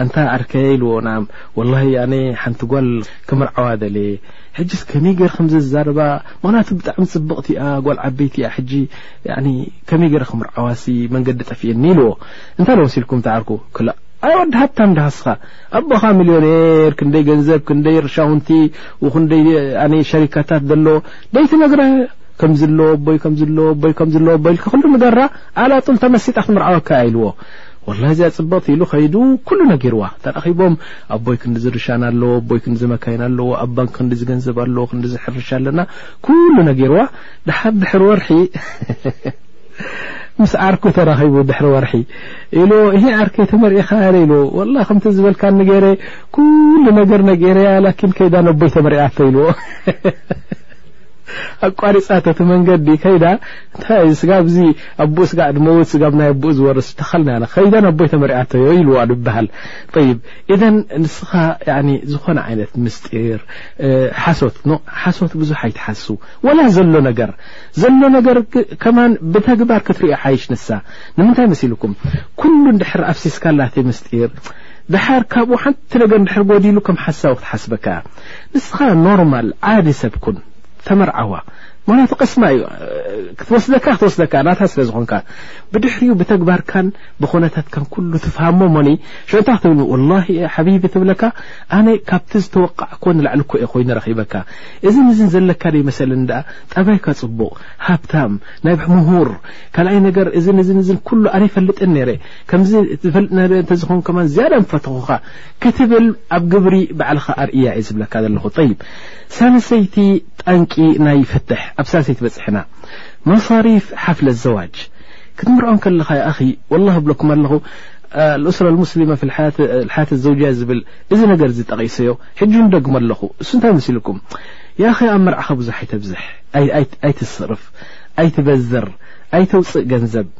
ኣንታ ዓርከይ ልዎናም ወላሂ ኣነ ሓንቲ ጓል ክምርዓዋ ደልየ ሕጂስ ከመይ ገይረ ከም ዘዛረባ ምክንያቱ ብጣዕሚ ፅብቕቲ እያ ጓል ዓበይቲ እያ ሕጂ ከመይ ገይረ ክምርዓዋሲ መንገዲ ጠፍእኒ ኢልዎ እንታይ ለወሲልኩም ተዓርኩ ክላ ኣይ ወዲ ሃብታም ድሃስኻ ኣቦኻ ሚልዮኔር ክንደይ ገንዘብ ክንደይ ርሻውንቲ ክንደይ ሸሪካታት ዘሎ ደይቲ ነግረ ከምዚ ኣለዎ ኣቦይ ከምዚ ኣለዎ ኣቦይ ከምዚ ኣለዎ ኣቦይ ኢልካ ኩሉ ንገራ ኣላጡል ተመሲጣ ክምርዓወካ ኢልዎ ወላሂ እዚኣ ጽብቕቲ ኢሉ ከይዱ ኩሉ ነጊርዋ ተራኺቦም ኣቦይ ክንዲ ዝርሻን ኣለዎ ኣቦይ ክንዲ ዝመካይን ኣለዎ ኣብ ባንክ ክንዲ ዝገንዘብ ኣለዎ ክንዲ ዝሕርሻ ኣለና ኩሉ ነጊርዋ ድሓር ድሕሪ ወርሒ ምስ ዓርኩ ተራኺቡ ድሕሪ ወርሒ ኢሉ ይሄ ዓርከ ተመርኢኻ ያለ ኢሉ ወላ ከምቲ ዝበልካ ንገረ ኩሉ ነገር ነገረያ ላኪን ከይዳ ነቦይ ተመርያቶ ኢልዎ ኣቋሪጻቶ እቲ መንገዲ ከይዳ እንታይ እዩ ስጋብ እዚ ኣቦኡ ስጋዕ ድመውት ስጋብ ናይ ኣቦኡ ዝወርስ ተኸልና ያና ከይዳ ኣቦይ ተመርዓቶ ዮ ኢልዋ ይበሃል ይብ እዘን ንስኻ ዝኾነ ዓይነት ምስጢር ሓሶት ሓሶት ብዙሕ ኣይትሓሱ ወላ ዘሎ ነገር ዘሎ ነገር ከማን ብተግባር ክትሪኦ ሓይሽ ንሳ ንምንታይ መሲልኩም ኩሉ ንድሕር ኣብሲስካላቲ ምስጢር ደሓር ካብኡ ሓንቲ ነገር እንድሕር ጎዲሉ ከም ሓሳዊ ክትሓስበካ እያ ንስኻ ኖርማል ዓዲ ሰብ ኩን ተመርዓዋ ምክንያቱ ቀስማ እዩ ክትወስደካ ክትወስደካ ናታ ስለ ዝኾንካ ብድሕሪኡ ብተግባርካን ብኮነታትካን ኩሉ ትፍሃሞ ሞኒ ሸንታ ክትብል ወላ ሓቢቢ ትብለካ ኣነ ካብቲ ዝተወቃዕኮ ንላዕሊ ኮ እየ ኮይኑ ረኺበካ እዝን እዝን ዘለካ ደይ መሰልን ዳኣ ጠባይካ ጽቡቕ ሃብታም ናይ ምሁር ካልኣይ ነገር እዝን እዝን እዝን ኩሉ ኣነ ይፈልጥን ነይረ ከምዚ ትፈልጥ ነህ እንተዝኸውን ከማ ዝያዳ ምፈተኹኻ ክትብል ኣብ ግብሪ ባዕልኻ ኣርእያ እየ ዝብለካ ዘለኹ ጠይብ ሳለሰይቲ ጠንቂ ናይ ፍትሕ ኣብ ሳለሰይቲ በፅሕና መሳሪፍ ሓፍለ ዘዋጅ ክትምርዖ ከለኻ ይኣኺ ወላ ብለኩም ኣለኹ ልእስራ ልሙስሊማ ሓያት ዘውጅያ ዝብል እዚ ነገር እዚ ጠቂሰዮ ሕጂ ንደግሞ ኣለኹ እሱ እንታይ መሲልኩም ያኸ ኣብ መርዕኻ ብዙሕ ኣይተብዝሕ ኣይትስርፍ ኣይትበዝር ኣይተውፅእ ገንዘብ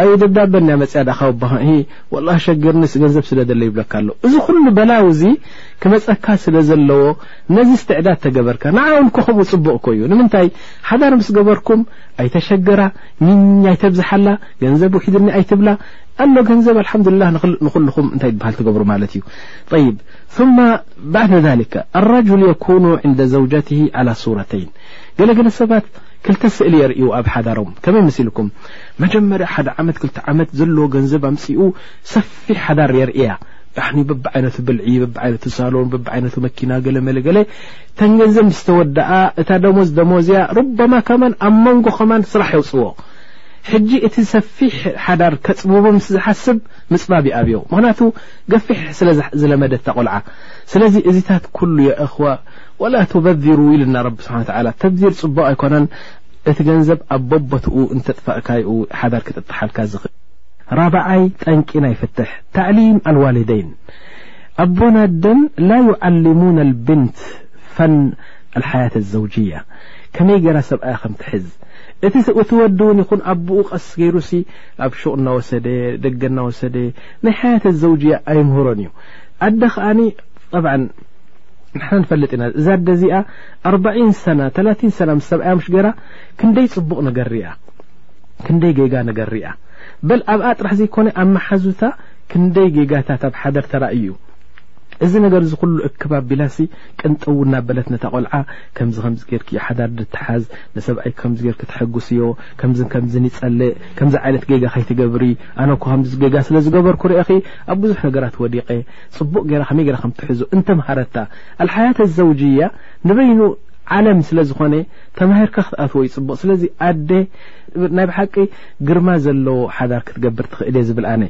ኣይ ደብዳበ ና መፅያ ዳካ ወባሂ ወላ ሸግርኒስ ገንዘብ ስለ ደለ ይብለካ ኣሎ እዚ ኩሉ በላው እዚ ክመፀካ ስለ ዘለዎ ነዚ ስትዕዳት ተገበርካ ንዓ ውን ኮከምኡ ፅቡቅ ኮ እዩ ንምንታይ ሓዳር ምስ ገበርኩም ኣይተሸገራ ሚኝ ኣይተብዝሓላ ገንዘብ ውሒድኒ ኣይትብላ ኣሎ ገንዘብ ኣልሓምዱላ ንኩልኩም እንታይ በሃል ትገብሩ ማለት እዩ ይብ ثማ ባዕደ ذሊከ ኣረጅል የኩኑ ዕንደ ዘውጀት ዓላ ሱረተይን ገለገለ ሰባት ክልተ ስእሊ የርእዩ ኣብ ሓዳሮም ከመይ መሲልኩም መጀመርያ ሓደ ዓመት ክልተ ዓመት ዘለዎ ገንዘብ ኣምፅኡ ሰፊሕ ሓዳር የርእያ ዳሕኒ በብዓይነቱ ብልዒ በብዓይነቱ ሳሎን በብዓይነቱ መኪና ገለ መለ ገለ ተን ገንዘብ ምስ ተወድኣ እታ ደሞዝ ደሞዝ እያ ሩባማ ከማን ኣብ መንጎ ከማን ስራሕ የውፅዎ ሕጂ እቲ ሰፊሕ ሓዳር ከፅብቡ ምስ ዝሓስብ ምፅባብ ይኣብዮ ምክንያቱ ገፊሕ ስለ ዝለመደት ተቆልዓ ስለዚ እዚታት ኩሉ የእኽዋ ወላ ተበዚሩ ኢልና ረቢ ስብሓን ተላ ተብዚር ፅቡቅ ኣይኮነን እቲ ገንዘብ ኣብ ቦቦትኡ እንተጥፋእካዩ ሓዳር ክጥጥሓልካ ዝኽእል። ራብዓይ ጠንቂ ናይ ፍትሕ ታዕሊም ኣልዋሊደይን ኣቦን ኣደን ላ ዩዓሊሙን ኣልብንት ፈን ኣልሓያት ኣዘውጅያ ከመይ ገይራ ሰብኣያ ከም ትሕዝ እቲ እቲ ወዲ እውን ይኹን ኣቦኡ ቀስ ገይሩሲ ኣብ ሹቕ እናወሰደ ደገ እናወሰደ ናይ ሓያት ኣዘውጅያ ኣይምህሮን እዩ ኣደ ከዓኒ ጠብዓ ንሕና ንፈልጥ ኢና እዛ ኣደ እዚኣ ኣርባዒን ሰና ተላቲን ሰና ምስ ሰብኣያ ምሽ ገራ ክንደይ ጽቡቕ ነገር ርኣ ክንደይ ጌጋ ነገር ርኣ በል ኣብኣ ጥራሕ ዘይኮነ ኣብ መሓዙታ ክንደይ ጌጋታት ኣብ ሓደር ተራእዩ እዩ እዚ ነገር እዚ ኩሉ እክብ ኣቢላሲ ቅንጠው እናበለት ነታ ቆልዓ ከምዚ ከምዚ ጌርኪ ሓዳር ድትሓዝ ንሰብኣይ ከምዚ ጌርኪ ተሐጉስዮ ከምዝን ከምዝን ይጸልእ ከምዚ ዓይነት ጌጋ ከይትገብሪ ኣነ ኮ ከምዚ ጌጋ ስለ ዝገበርኩ ርእኺ ኣብ ብዙሕ ነገራት ወዲቀ ጽቡቅ ጌራ ከመይ ጌራ ከም ትሕዞ እንተምሃረታ ኣልሓያት ኣዘውጅያ ንበይኑ ዓለም ስለ ዝኾነ ተማሂርካ ክትኣትዎ ዩ ፅቡቕ ስለዚ ኣደ ናይ ብሓቂ ግርማ ዘለዎ ሓዳር ክትገብር ትኽእል እየ ዝብል ኣነ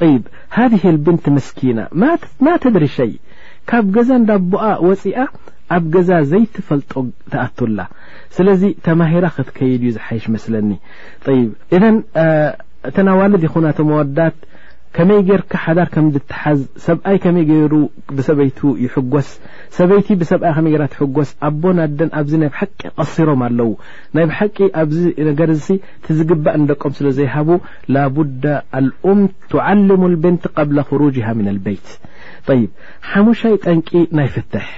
ጠይብ ሃድሂ ልብንቲ መስኪና ማ ተድሪ ሸይ ካብ ገዛ እንዳቦኣ ወፂኣ ኣብ ገዛ ዘይትፈልጦ ተኣቱላ ስለዚ ተማሂራ ክትከይድ እዩ ዝሓይሽ መስለኒ ይ እዘን እተናዋልድ ይኹና ተመወዳት ከመይ ገርካ ሓዳር ከም ዝትሓዝ ሰብኣይ ከመይ ገይሩ ብሰበይቱ ይሕጎስ ሰበይቲ ብሰብኣያ ከመይ ገራ ትሕጎስ ኣቦን ኣደን ኣብዚ ናይ ብሓቂ ቀሲሮም ኣለዉ ናይ ብሓቂ ኣብዚ ነገር እዚ ትዝግባእ ንደቆም ስለ ዘይሃቡ ላቡዳ ኣልኡም ትዓልሙ ልብንት ቀብለ ክሩጅሃ ምን ልበይት ይ ሓሙሻይ ጠንቂ ናይ ፍትሕ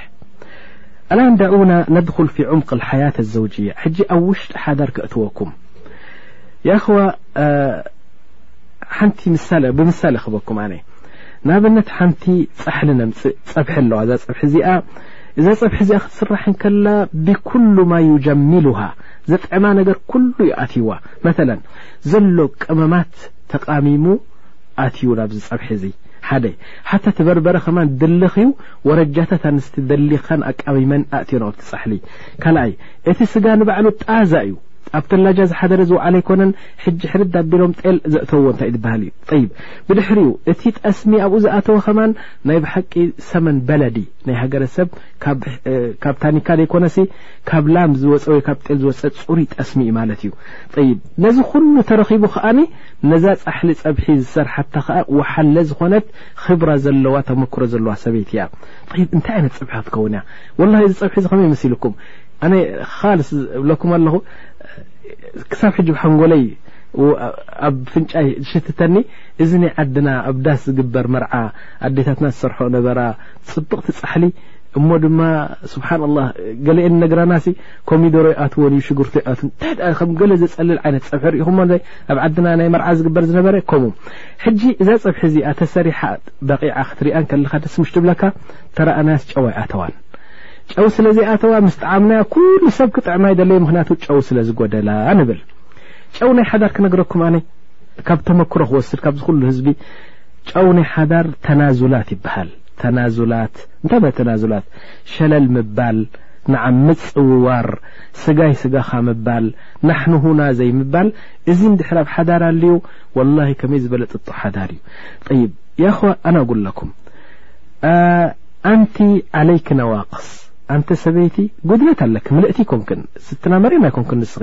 ኣላ ንዳኡና ነድኩል ፊ ዑምቅ ሓያት ኣዘውጅያ ሕጂ ኣብ ውሽጢ ሓዳር ክእትወኩም ያኸዋ ሓንቲ ምሳሌ ብምሳሌ ክበኩም ኣነ ንኣብነት ሓንቲ ፃሕሊ ነምፅእ ፀብሒ ኣለዋ እዛ ፀብሒ እዚኣ እዛ ፀብሒ እዚኣ ክትስራሕ እንከላ ብኩሉ ማ ዩጀሚሉሃ ዘጥዕማ ነገር ኩሉ ዩ ኣትይዋ መለ ዘሎ ቅመማት ተቃሚሙ ኣትዩ ናብዚ ፀብሒ እዚ ሓደ ሓታ ትበርበረ ከማ ድልኽ ዩ ወረጃታት ኣንስቲ ደሊኻን ኣቃሚመን ኣእትዮ ናብቲ ፃሕሊ ካልኣይ እቲ ስጋ ንባዕሉ ጣዛ እዩ ኣብ ተላጃ ዝሓደረ ዝውዓለ ኣይኮነን ሕጂ ሕርድ ኣቢሎም ጤል ዘእተዎ እንታይ ዝበሃል እዩ ጠይብ ብድሕሪኡ እቲ ጠስሚ ኣብኡ ዝኣተወ ከማን ናይ ብሓቂ ሰመን በለዲ ናይ ሃገረሰብ ካብ ታኒካ ዘይኮነሲ ካብ ላም ዝወፀ ወይ ካብ ጤል ዝወፀ ፅሩይ ጠስሚ እዩ ማለት እዩ ጠይብ ነዚ ኩሉ ተረኺቡ ከዓኒ ነዛ ፃሕሊ ፀብሒ ዝሰርሓታ ከዓ ወሓለ ዝኾነት ክብራ ዘለዋ ተመክሮ ዘለዋ ሰበይቲ እያ ጠይብ እንታይ ዓይነት ፀብሒ ክትከውን እያ ወላ እዚ ፀብሒ እዚ ከመይ መሲልኩም ኣነ ካልስ እብለኩም ኣለኹ ክሳብ ሕጂ ብሓንጎለይ ኣብ ፍንጫይ ዝሽትተኒ እዚ ናይ ዓድና ኣብ ዳስ ዝግበር መርዓ ኣዴታትና ዝሰርሐኦ ነበራ ፅብቕቲ ፃሕሊ እሞ ድማ ስብሓን ላ ገለኤን ነግራናሲ ኮሚደሮ ይኣትዎን እዩ ሽጉርቲ ይኣትን እንታይ ደ ከም ገለ ዘፀልል ዓይነት ፀብሒ ርኢኹሞ ኣብ ዓድና ናይ መርዓ ዝግበር ዝነበረ ከምኡ ሕጂ እዛ ፀብሒ እዚኣ ተሰሪሓ በቂዓ ክትሪኣን ከለካ ደስ ምሽ ትብለካ ተረኣናያስ ጨዋ ይኣተዋን ጨው ስለ ዘይኣተዋ ምስ ጣዓምናያ ኩሉ ሰብ ክጥዕማ ይደለዩ ምክንያቱ ጨው ስለ ዝጎደላ ንብል ጨው ናይ ሓዳር ክነግረኩም ኣነ ካብ ተመክሮ ክወስድ ካብዚ ኩሉ ህዝቢ ጨው ናይ ሓዳር ተናዙላት ይበሃል ተናዙላት እንታይ ማ ተናዙላት ሸለል ምባል ንዓ ምፅውዋር ስጋይ ስጋኻ ምባል ናሕንሁና ዘይምባል እዚ ንድሕር ኣብ ሓዳር ኣልዩ ወላሂ ከመይ ዝበለ ጥጦ ሓዳር እዩ ጠይብ ያኹዋ ኣና ጉለኩም ኣንቲ ዓለይኪ ነዋቅስ ኣንተ ሰበይቲ ጉድለት ኣለኪ ምልእቲ ይኮንክን ስትና መርም ኣይኮንክን ንስኺ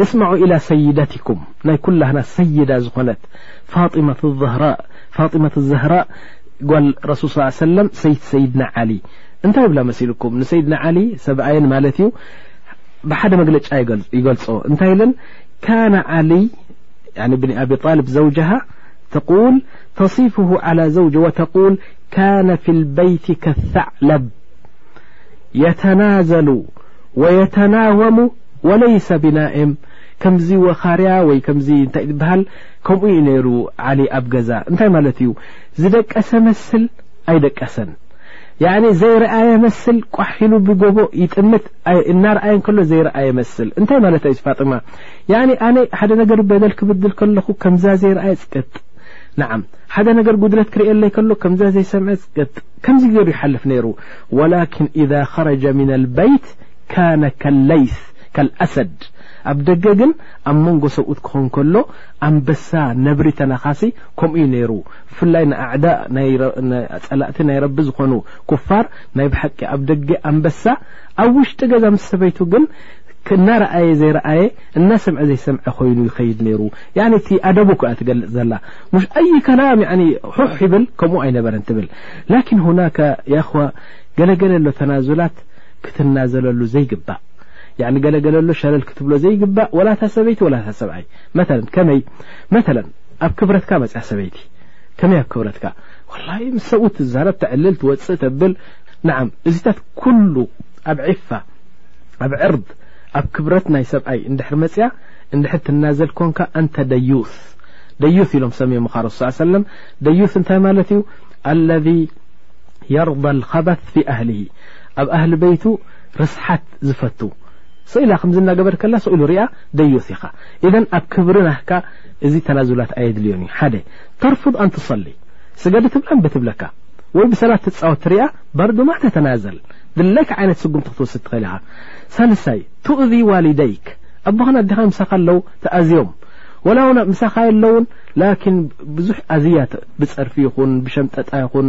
اسمعوا إلى سيدتكم ي كلهن سيد نت طمة الظه اطمة الزهرء ل رسل صلى ا ي وسلم سي سيدن علي نت بل مثلكم سيدن علي سي بحد مل يل كان علي ن بن أبي الب زوجها تقول تصفه على زوج وتقول كان في البيت كثعلب يتنازل ويتناوم ወለይሰ ቢናእም ከምዚ ወኻርያ ወይ ከምዚ እንታይ ዝበሃል ከምኡ እዩ ነይሩ ዓሊ ኣብ ገዛ እንታይ ማለት እዩ ዝደቀሰ መስል ኣይደቀሰን ያኒ ዘይረኣየ መስል ቋሕ ኢሉ ብጎቦ ይጥምት እናረኣየ እንከሎ ዘይረኣየ መስል እንታይ ማለት እዩ ፋጥማ ያኒ ኣነ ሓደ ነገር በደል ክብድል ከለኹ ከምዛ ዘይረኣየ ፅቅጥ ንዓ ሓደ ነገር ጉድለት ክርእየለይ ከሎ ከምዛ ዘይሰምዐ ፅቅጥ ከምዚ ገይሩ ይሓልፍ ነይሩ ወላኪን ኢዛ ኸረጀ ምና ልበይት ካነ ከለይስ ከልኣሰድ ኣብ ደገ ግን ኣብ መንጎ ሰብኡት ክኾን ከሎ ኣንበሳ ነብሪ ተናኻሲ ከምኡ እዩ ነይሩ ብፍላይ ንኣዕዳ ፀላእቲ ናይ ረቢ ዝኾኑ ኩፋር ናይ ብሓቂ ኣብ ደገ ኣንበሳ ኣብ ውሽጢ ገዛ ምስ ሰበይቱ ግን እናረኣየ ዘይረኣየ እናሰምዐ ዘይሰምዐ ኮይኑ ይኸይድ ነይሩ ያኒ እቲ ኣደቡ ከኣ ትገልጽ ዘላ ሙሽ ኣይ ከላም ያኒ ሑሕ ይብል ከምኡ ኣይነበረን ትብል ላኪን ሁናከ ያኹዋ ገለገለ ኣሎ ተናዙላት ክትናዘለሉ ዘይግባእ ያዕኒ ገለ ገለሎ ሸለል ክትብሎ ዘይግባእ ወላ እታ ሰበይቲ ወላ እታ ሰብኣይ መለ ከመይ መለ ኣብ ክብረትካ መፅያ ሰበይቲ ከመይ ኣብ ክብረትካ ወላ ምስ ሰብኡት ትዛረብ ተዕልል ትወፅእ ተብል ንዓም እዚታት ኩሉ ኣብ ዒፋ ኣብ ዕርድ ኣብ ክብረት ናይ ሰብኣይ እንድሕር መፅያ እንድሕር ትናዘል ኮንካ ኣንተ ደዩስ ደዩስ ኢሎም ሰሚዮ ምኻ ረሱ ስ ሰለም ደዩስ እንታይ ማለት እዩ ኣለذ የርض ኸበት ፊ ኣህሊ ኣብ ኣህሊ በይቱ ርስሓት ዝፈቱ ሰ ኢላ ከምዚ እናገበረ ከላ ሰ ኢሉ ሪኣ ደዩስ ኢኻ ኢዘን ኣብ ክብሪ ናህካ እዚ ተናዙላት ኣየድልዮን እዩ ሓደ ተርፍድ ኣንትሰሊ ስገዲ ትብላ እምቢ ትብለካ ወይ ብሰላት ትፃወት ትሪኣ በርዱ ማ ተተናዘል ድለይካ ዓይነት ስጉምቲ ክትወስድ ትኽእል ኢኻ ሳልሳይ ትእዚ ዋሊደይክ ኣቦኻን ኣዴኻ ምሳኻ ኣለው ተኣዝዮም ወላ ውን ምሳኻ የለውን ላኪን ብዙሕ ኣዝያ ብፀርፊ ይኹን ብሸምጠጣ ይኹን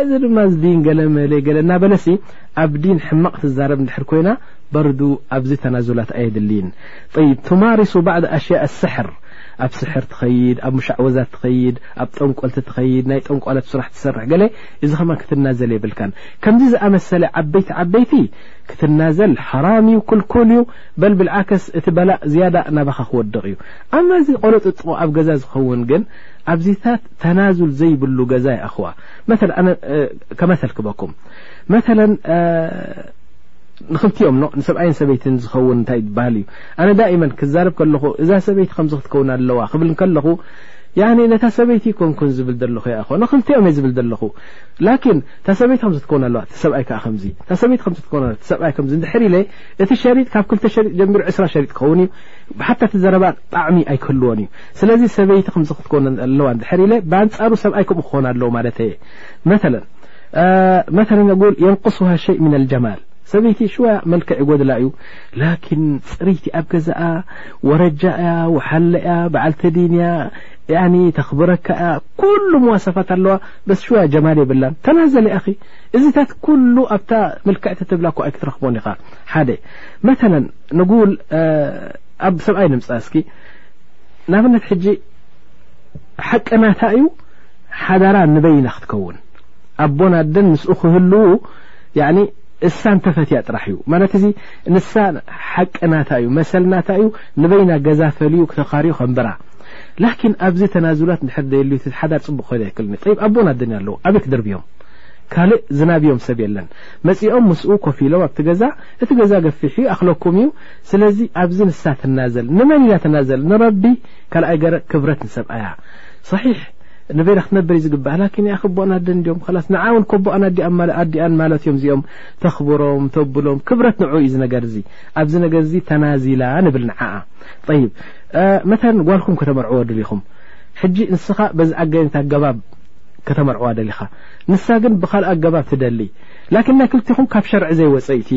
እዚ ድማ እዚ ዲን ገለ መለ ገለ እናበለሲ ኣብ ዲን ሕማቕ ትዛረብ እንድሕር ኮይና በርዱ ኣብዚ ተናዙላት ኣየድልይን ይብ ቱማሪሱ ባዕድ ኣሽያእ ስሕር ኣብ ስሕር ትኸይድ ኣብ ሙሻዕወዛት ትኸይድ ኣብ ጠንቆልቲ ትኸይድ ናይ ጠንቋለት ስራሕ ትሰርሕ ገለ እዚ ከማ ክትናዘል የብልካን ከምዚ ዝኣመሰለ ዓበይቲ ዓበይቲ ክትናዘል ሓራም እዩ ኩልኩል እዩ በል ብልዓከስ እቲ በላእ ዝያዳ ናባኻ ክወድቕ እዩ ኣማ እዚ ቆለጥጥቑ ኣብ ገዛ ዝኸውን ግን ኣብዚታት ተናዙል ዘይብሉ ገዛ ይኣኸዋ ከመሰልክበኩም መለ ንክልቲኦም ንሰብኣይን ሰበይትን ዝኸውን እንታይ ይበሃል እዩ ኣነ ዳእመን ክዛረብ ከለኹ እዛ ሰበይቲ ከምዚ ክትከውን ኣለዋ ክብል ከለኹ ነታ ሰበይቲ ኮንኩን ዝብል ዘለኹ ይኣኸ ንክልቲኦም እየ ዝብል ዘለኹ ላኪን እታ ሰበይቲ ከምዚ ትከውን ኣለዋ ሰብኣይ ከዓ ከምዚ እታ ሰበይቲ ከምዚ ትከውን ኣለዋ ሰብኣይ ከምዚ ንድሕር ኢለ እቲ ሸሪጥ ካብ ክልተ ሸሪጥ ጀሚሩ ዕስራ ሸሪጥ ክኸውን እዩ ብሓታ ትዘረባ ጣዕሚ ኣይክህልዎን እዩ ስለዚ ሰበይቲ ከምዚ ክትኮን ኣለዋ ድሕር ኢለ ብኣንጻሩ ሰብኣይ ከምኡ ክኾን ኣለዎ ማለት እየ መለ መለ ነጉል የንቁስሃ ሸይ ምና ልጀማል ሰበይቲ ሽወያ መልክዕ ይጎድላ እዩ ላኪን ፅሪይቲ ኣብ ገዛኣ ወረጃ እያ ውሓለ እያ በዓልቲ ዲን እያ ተኽብረካ እያ ኩሉ መዋሰፋት ኣለዋ በስ ሽወያ ጀማል የብላን ተናዘለ ኣኺ እዚታት ኩሉ ኣብታ ምልክዕቲ ትብላ ኮ ኣይ ክትረኽቦን ኢኻ ሓደ መተለ ንጉል ኣብ ሰብኣይ ንምፃ እስኪ ንኣብነት ሕጂ ሓቂ ናታ እዩ ሓዳራ ንበይና ክትከውን ኣቦን ኣደን ምስኡ ክህልዉ እሳ እንተፈትያ ጥራሕ እዩ ማለት እዚ ንሳ ሓቂ ናታ እዩ መሰል ናታ እዩ ንበይና ገዛ ፈልዩ ተኻርዩ ከንብራ ላኪን ኣብዚ ተናዝላት ንድሕር ደየሉ ሓዳር ፅቡቅ ኮይነ ይክልኒ ይ ኣቦን ኣደን ኣለዉ ኣበይ ክድርብዮም ካልእ ዝናብዮም ሰብ የለን መፂኦም ምስኡ ኮፊሎም ኣብቲ ገዛ እቲ ገዛ ገፊሕ እዩ ኣክለኩም እዩ ስለዚ ኣብዚ ንሳ ትናዘል ንመን ኢና ተናዘል ንረቢ ካልኣይ ገረ ክብረት ንሰብኣያ صሒሕ ንበይና ክትነብር እዩ ዝግባኣ ላኪን ያ ከቦኣን ኣደን እንዲኦም ላስ ንዓ ውን ከቦኣን ኣዲኣን ማለት እዮም እዚኦም ተኽብሮም ተብሎም ክብረት ንዑ እዩ ነገር እዚ ኣብዚ ነገር እዚ ተናዚላ ንብል ንዓኣ ይብ መታን ጓልኩም ከተመርዕዎ ድልኹም ሕጂ ንስኻ በዚ ኣገይነት ኣገባብ ከተመርዕዋ ደሊኻ ንሳ ግን ብካልእ ኣገባብ ትደሊ ላኪን ናይ ክልትኹም ካብ ሸርዒ ዘይወፀኢቲ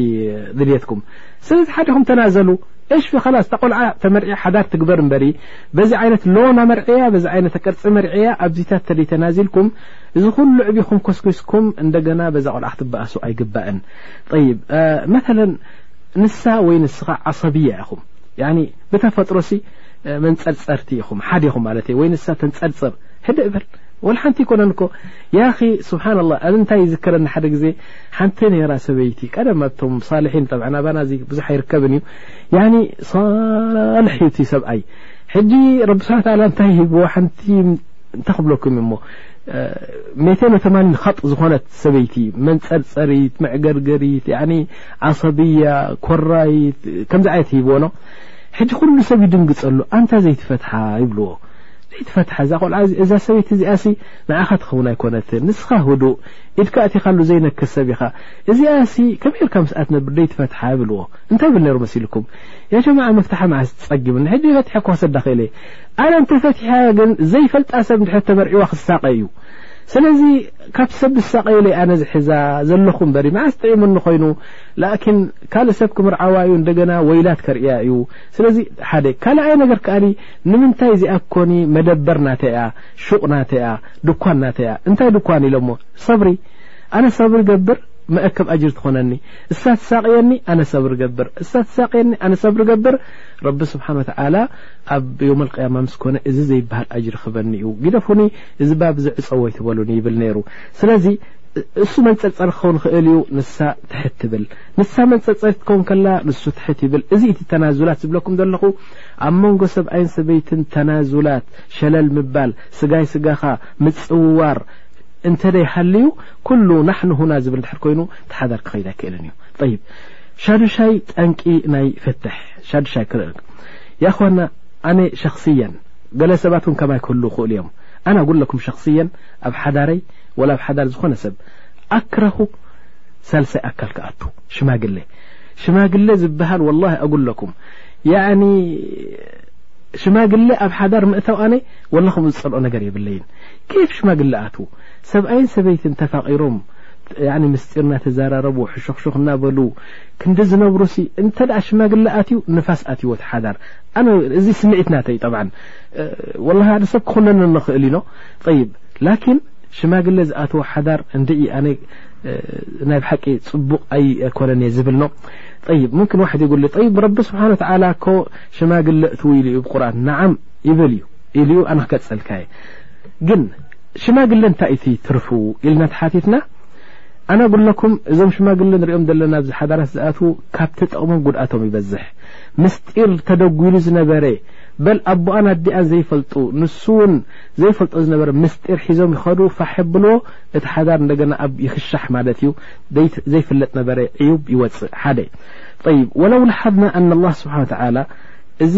ድልትኩም ስለዚ ሓዲኹም ተናዘሉ እሽፊ ኸላስ እታ ቆልዓ ተመርዒ ሓዳር ትግበር እምበሪ በዚ ዓይነት ሎን ኣመርዕያ በዚ ዓይነት ቅርፂ መርዕያ ኣብዚታት ተደይ ተናዚልኩም እዚ ኩሉ ዕቢኹም ኮስኪስኩም እንደገና በዛ ቆልዓ ክትበኣሱ ኣይግባእን ጠይብ መተለ ንሳ ወይ ንስኻ ዓሰብያ ኢኹም ያኒ ብተፈጥሮሲ መንፀርፀርቲ ኢኹም ሓደ ኢኹም ማለት እየ ወይ ንሳ ተንፀርፅር ሕደ እብል ወላ ሓንቲ ይኮነን እኮ ያኺ ስብሓን ላ ኣዚ እንታይ ይዝከረኒ ሓደ ግዜ ሓንቲ ነራ ሰበይቲ ቀደም ኣቶም ሳልሒን ጠብ ኣባና እዚ ብዙሕ ኣይርከብን እዩ ያኒ ሳልሕ እዩ እቲ ሰብኣይ ሕጂ ረቢ ስሓ ታላ እንታይ ሂብዎ ሓንቲ እንታይ ክብለኩም እሞ ሜተ ነተማኒ ከጥ ዝኾነት ሰበይቲ መንፀርፀሪት መዕገርገሪት ዓሰብያ ኮራይት ከምዚ ዓይነት ሂብዎ ኖ ሕጂ ኩሉ ሰብ ይድንግፀሉ ኣንታ ዘይትፈትሓ ይብልዎ ዘይትፈትሓ እዛ ቆልዓ እዛ ሰበይቲ እዚኣ ሲ ንዓኻ ትኸውን ኣይኮነትን ንስኻ ህዱእ ኢድካ ኣእቲኻሉ ዘይነክስ ሰብ ኢኻ እዚኣሲ ከመይ ኢልካ ምስኣ ትነብር ደይትፈትሓ ብልዎ እንታይ ይብል ነሩ መሲልኩም ያጀማዓ መፍትሓ መዓስ ትጸጊምኒ ሕጂ ፈትሐ እኳ ሰዳኺኢለ ኣነ እንተፈትሐያ ግን ዘይፈልጣ ሰብ ድሕር ተበርዒዋ ክሳቀ እዩ ስለዚ ካብ ሰብ ዝሳቀዩለ ኣነ ዝሕዛ ዘለኹ በሪ መዓስ ጥዒሙኒ ኮይኑ ላኪን ካልእ ሰብ ክምርዓዋ እዩ እንደገና ወይላት ከርእያ እዩ ስለዚ ሓደ ካልኣይ ነገር ከኣ ንምንታይ እዚኣ ኮኒ መደበር ናተ እያ ሹቅ ናተ እያ ድኳን ናተይ እያ እንታይ ድኳን ኢሎሞ ሰብሪ ኣነ ሰብሪ ገብር መእከብ ኣጅር ትኾነኒ እሳ ትሳቅየኒ ኣነ ሰብሪ ገብር እሳ ትሳቅየኒ ኣነ ሰብሪ ገብር ረቢ ስብሓን ወተዓላ ኣብ ዮም ልቅያማ ምስ ኮነ እዚ ዘይበሃል ኣጅሪ ክበኒ እዩ ግደፉኒ እዚ ባብ እዚ ዕፀዎ ኣይትበሉኒ ይብል ነይሩ ስለዚ እሱ መንፀርፀሪ ክኸውን ክእል እዩ ንሳ ትሕት ትብል ንሳ መንፀርፀሪ ትከውን ከላ ንሱ ትሕት ይብል እዚ እቲ ተናዙላት ዝብለኩም ዘለኹ ኣብ መንጎ ሰብኣይን ሰበይትን ተናዙላት ሸለል ምባል ስጋይ ስጋኻ ምጽውዋር እንተ ደይ ሃልዩ ኩሉ ናሕኑ ሁና ዝብል ድሕር ኮይኑ ተሓዳር ክኸይድ ኣይክእልን እዩ ጠይብ ሻዱሻይ ጠንቂ ናይ ፍትሕ ሻዱሻይ ክርእ ያእኽዋና ኣነ ሸክስየን ገለ ሰባት እውን ከማይ ክህሉ ይኽእሉ እዮም ኣነ ኣጉለኩም ሸክስየን ኣብ ሓዳረይ ወላ ኣብ ሓዳር ዝኾነ ሰብ ኣክረኹ ሳልሳይ ኣካል ክኣቱ ሽማግለ ሽማግለ ዝበሃል ወላ ኣጉለኩም ሽማግለ ኣብ ሓዳር ምእታው ኣነ ወላ ከምኡ ዝጸልኦ ነገር የብለይን ኬፍ ሽማግለ ኣትዉ ሰብኣይን ሰበይትን ተፋቒሮም ያኒ ምስጢር እናተዘራረቡ ሕሹኽሹኽ እናበሉ ክንዲ ዝነብሩሲ እንተ ደኣ ሽማግለ ኣትዩ ንፋስ ኣትይዎ ተሓዳር ኣነ እዚ ስምዒት ናተይ ጠብዓ ወላ ሓደ ሰብ ክኹነነ ንኽእል ኢኖ ጠይብ ላኪን ሽማግለ ዝኣትዎ ሓዳር እንድዒ ኣነ ናይ ብሓቂ ጽቡቕ ኣይኮነን እየ ዝብል ኖ ጠይብ ምምክን ዋሕድ ይጉሊ ጠይብ ረቢ ስብሓን ወተዓላ ኮ ሽማግለ እትው ኢሉ እዩ ብቁርኣን ንዓም ይብል እዩ ኢሉ ዩ ኣነ ክገጸልካ እየ ግን ሽማግለ እንታይ እቲ ትርፉ ኢልና ተሓቲትና ኣነ ጉለኩም እዞም ሽማግለ ንሪኦም ዘለና ኣብዚ ሓዳራት ዝኣትዉ ካብቲ ጥቕሞም ጉድኣቶም ይበዝሕ ምስጢር ተደጒሉ ዝነበረ በል ኣቦኣን ኣዲኣን ዘይፈልጡ ንሱ እውን ዘይፈልጦ ዝነበረ ምስጢር ሒዞም ይኸዱ ፋሕ ብልዎ እቲ ሓዳር እንደገና ኣብ ይኽሻሕ ማለት እዩ ዘይፍለጥ ነበረ ዕዩብ ይወፅእ ሓደ ይብ ወለው ላሓዝና ኣና ላ ስብሓን ተላ እዚ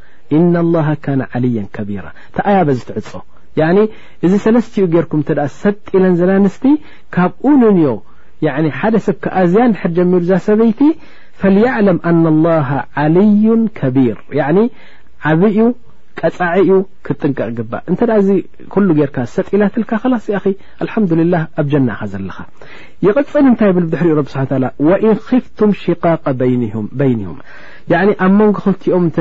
ኢነ ላሃ ካነ ዓልየን ከቢራ እታ ኣያ በዚ ትዕጾ ያኒ እዚ ሰለስቲኡ ጌርኩም እንተ ሰጥ ኢለን ዘና ኣንስቲ ካብኡ ንንዮ ያኒ ሓደ ሰብ ክኣዝያ እንድሕር ጀሚሩ እዛ ሰበይቲ ፈልያዕለም ኣነ ላሃ ዓልዩ ከቢር ያኒ ዓብይ እዩ ቀፃዒ እዩ ክትጥንቀቕ ይግባእ እንተ እዚ ኩሉ ጌርካ ሰጥ ኢላትልካ ከላስ ኣኺ ኣልሓምዱልላህ ኣብ ጀና ኢኻ ዘለኻ ይቕፅል እንታይ ብል ብድሕሪኡ ረቢ ስሓ ወኢን ኺፍቱም ሽቃቀ በይንሁም ያኒ ኣብ መንጎ ክልቲኦም እንተ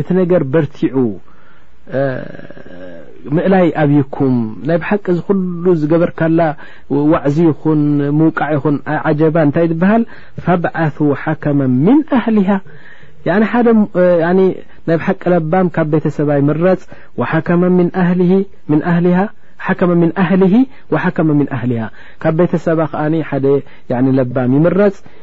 እቲ ነገር በርቲዑ ምእላይ ኣብይኩም ናይ ብሓቂ እዚ ኩሉ ዝገበርካላ ዋዕዚ ይኹን ምውቃዕ ይኹን ዓጀባ እንታይ ዝበሃል ፋብዓቱ ሓከመ ምን ኣህሊሃ ሓደ ናይ ብሓቂ ለባም ካብ ቤተሰብ ኣይምረፅ ሓከመ ምን ኣሊሃ ሓከመ ምን ኣህሊሂ ወሓከመ ምን ኣህሊሃ ካብ ቤተሰባ ከኣ ሓደ ለባም ይምረፅ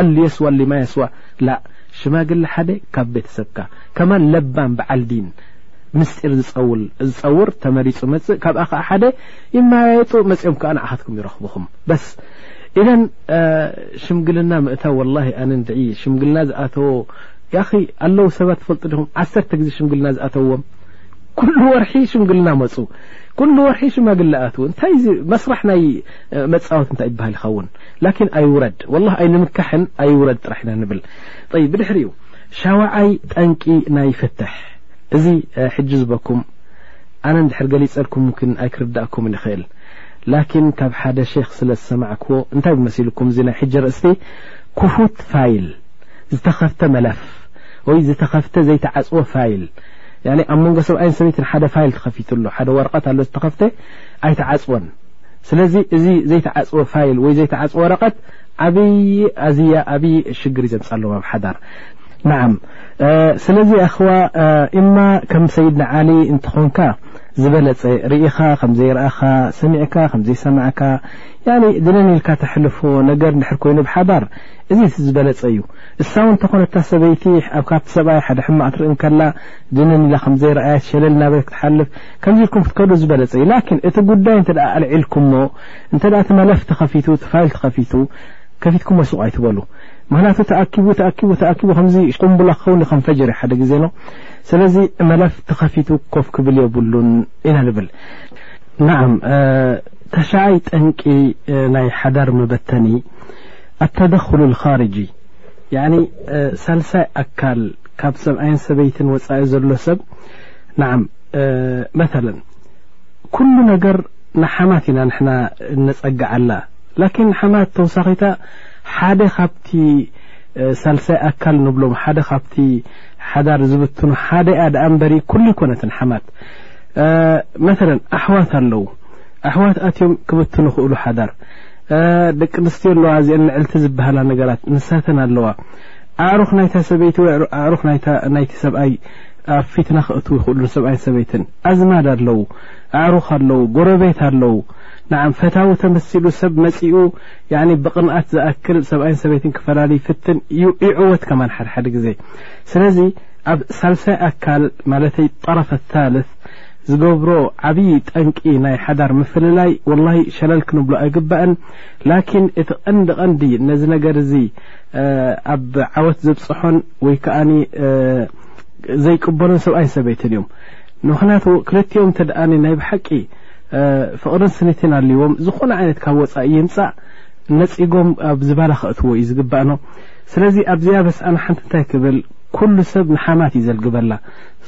ኣሊ የስዋ ኣሊ ማየስዋ ላእ ሽማግለ ሓደ ካብ ቤተሰብካ ከማን ለባም በዓል ዲን ምስጢር ዝፀውል ዝፀውር ተመሪፁ መፅእ ካብኣ ከዓ ሓደ ይመያየጡ መፅኦም ከዓ ንዓኻትኩም ይረኽብኹም በስ ኢዘን ሽምግልና ምእታው ወላሂ ኣነ ንድዒ ሽምግልና ዝኣተዎ ያኺ ኣለዉ ሰባት ትፈልጡ ዲኹም ዓሰርተ ግዜ ሽምግልና ዝኣተዎም ኩሉ ወርሒ ሽምግልና መፁ ኩሉ ወርሒ ሽማግለ ኣትዉ እንታይ እዚ መስራሕ ናይ መፃወት እንታይ ይበሃል ይኸውን ላኪን ኣይውረድ ወላህ ኣይንምካሕን ኣይውረድ ጥራሕ ኢና ንብል ጠይ ብድሕሪኡ ሻውዓይ ጠንቂ ናይ ፍትሕ እዚ ሕጂ ዝበኩም ኣነ ንድሕር ገሊጸልኩም ምኪን ኣይክርዳእኩምን ይኽእል ላኪን ካብ ሓደ ሸክ ስለ ዝሰማዕክዎ እንታይ ብመሲልኩም እዚ ናይ ሕጂ ርእስቲ ክፉት ፋይል ዝተኸፍተ መለፍ ወይ ዝተኸፍተ ዘይተዓጽወ ፋይል ኣብ መንጎ ሰብኣይን ሰበይትን ሓደ ፋይል ተኸፊቱ ኣሎ ሓደ ወረቐት ኣሎ ዝተኸፍተ ኣይተዓጽወን ስለዚ እዚ ዘይተዓፅወ ፋይል ወይ ዘይተዓፅወ ወረቐት ዓብይ ኣዝያ ኣብይ ሽግር እዩ ዘምፃሎም ኣብ ሓዳር ናዓም ስለዚ ኣኸዋ እማ ከም ሰይድና ዓሊ እንትኾንካ ዝበለፀ ርኢኻ ከምዘይረኣኻ ሰሚዕካ ከምዘይሰማዕካ ያኒ ድንን ኢልካ ተሕልፎ ነገር ንድሕር ኮይኑ ብሓዳር እዚ ዝበለፀ እዩ እሳ እውን ተኾነታ ሰበይቲ ኣብ ካብቲ ሰብኣይ ሓደ ሕማቕ ትርኢ እንከላ ድንን ኢላ ከም ዘይረኣየት ሸለል እናበለት ክትሓልፍ ከምዚ ኢልኩም ክትከዱ ዝበለጸ እዩ ላኪን እቲ ጉዳይ እንተ ኣልዒልኩሞ እንተ እቲ መለፍ ተኸፊቱ እቲ ፋይል ተኸፊቱ ከፊትኩሞ ሱቕ ኣይትበሉ ምክንያቱ ተኣኪቡ ተኣኪቡ ተኣኪቡ ከምዚ ቁምቡላ ክኸውን ከም ፈጅር እዩ ሓደ ግዜ ኖ ስለዚ መለፍ ተኸፊቱ ኮፍ ክብል የብሉን ኢና ንብል ናዓም ተሻይ ጠንቂ ናይ ሓዳር መበተኒ ኣተደክሉ ልካርጂ ሳልሳይ ኣካል ካብ ሰብኣይን ሰበይትን ወፃኢ ዘሎ ሰብ ንዓም መለ ኩሉ ነገር ንሓማት ኢና ንሕና እነፀግዓላ ላኪን ንሓማት ተወሳኺታ ሓደ ካብቲ ሳልሳይ ኣካል ንብሎም ሓደ ካብቲ ሓዳር ዝብትኑ ሓደ እያ ድኣ እምበሪ ኩሉ ይኮነትን ሓማት መለ ኣሕዋት ኣለዉ ኣሕዋት ኣትዮም ክብትኑ ክእሉ ሓዳር ደቂ ኣንስትዮ ኣለዋ እዚአን ምዕልቲ ዝበሃላ ነገራት ንሳተን ኣለዋ ኣዕሩኽ ናይታ ሰበይቲ ወይ ኣዕሩኽ ናይቲ ሰብኣይ ኣብ ፊትና ክእትዉ ይኽእሉ ንሰብኣይን ሰበይትን ኣዝማድ ኣለዉ ኣዕሩኽ ኣለዉ ጎረቤት ኣለዉ ንዓም ፈታዊ ተመሲሉ ሰብ መጺኡ ብቕንኣት ዝኣክል ሰብኣይን ሰበይትን ክፈላለ ይፍትን ይዕወት ከማን ሓድሓደ ግዜ ስለዚ ኣብ ሳልሳይ ኣካል ማለተይ ጠረፈ ታልት ዝገብሮ ዓብዪ ጠንቂ ናይ ሓዳር ምፍልላይ ወላሂ ሸለል ክንብሎ ኣይግባእን ላኪን እቲ ቐንዲ ቐንዲ ነዚ ነገር እዚ ኣብ ዓወት ዘብፅሖን ወይ ከዓ ዘይቅበሎን ሰብኣይን ሰበይትን እዮም ምክንያቱ ክልቲኦም እተ ናይ ብሓቂ ፍቕርን ስኒትን ኣልዎም ዝኾነ ዓይነት ካብ ወፃኢ ይምፃእ ነፂጎም ኣብ ዝባላ ክእትዎ እዩ ዝግባእኖ ስለዚ ኣብዚኣ በስኣና ሓንቲ እንታይ ክብል ኩሉ ሰብ ንሓማት እዩ ዘልግበላ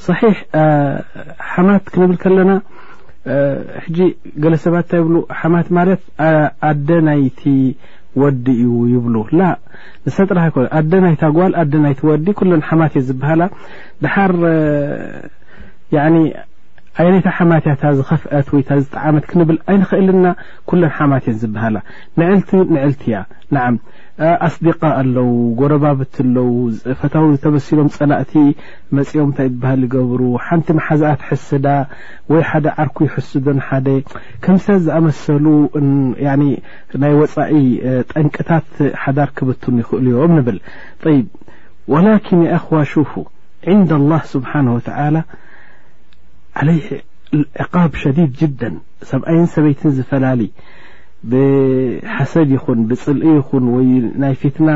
صሒሕ ሓማት ክንብል ከለና ሕጂ ገለ ሰባት እንታይ ይብሉ ሓማት ማለት ኣደ ናይቲ ወዲ እዩ ይብሉ ላእ ንሰን ጥራሕ ኣይኮነ ኣደ ናይታ ጓል ኣደ ናይቲ ወዲ ኩለን ሓማት እየ ዝበሃላ ድሓር ኣየነታ ሓማት እያ እታ ዝኸፍአት ወይ ታ ዝጠዓመት ክንብል ኣይንኽእልና ኩለን ሓማት እየን ዝበሃላ ንዕልቲ ንዕልቲ እያ ንዓም ኣስዲቃ ኣለው ጎረባብቲ ኣለው ፈታዊ ተመሲሎም ፀላእቲ መፂኦም እንታይ ይበሃል ይገብሩ ሓንቲ መሓዛኣ ትሕስዳ ወይ ሓደ ዓርኩ ይሕስዶን ሓደ ከምሰ ዝኣመሰሉ ናይ ወጻኢ ጠንቅታት ሓዳር ክብትኑ ይኽእሉ እዮም ንብል ጠይብ ወላኪን የኣኽዋ ሹፉ ዕንደ ኣላህ ስብሓን ወተዓላ ዓለይህ ዕቃብ ሸዲድ ጅደን ሰብኣይን ሰበይትን ዝፈላሊ ብሓሰድ ይኹን ብፅልኢ ይኹን ወይ ናይ ፊትና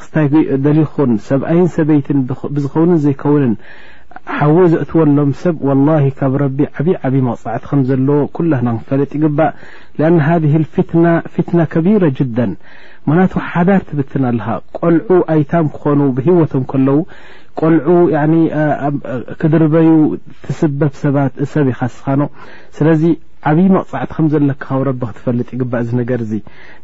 ክስታይ ደል ይኹን ሰብኣይን ሰበይትን ብዝኸውንን ዘይከውንን ሓዊ ዘእትወሎም ሰብ ወላሂ ካብ ረቢ ዓብዪ ዓብዪ መቕፃዕቲ ከም ዘለዎ ኩላህና ክንፈልጥ ይግባእ ሊኣን ሃذህ ልፍትና ፍትና ከቢረ ጅደን ምክንያቱ ሓዳር ትብትን ኣለኻ ቆልዑ ኣይታም ክኾኑ ብሂወቶም ከለዉ ቆልዑ ክድርበዩ ትስበብ ሰባት ሰብ ይኻስኻኖ ስለዚ ዓብዪ መቕፃዕቲ ከም ዘለካ ካብ ረቢ ክትፈልጥ ይግባእ እዚ ነገር እዚ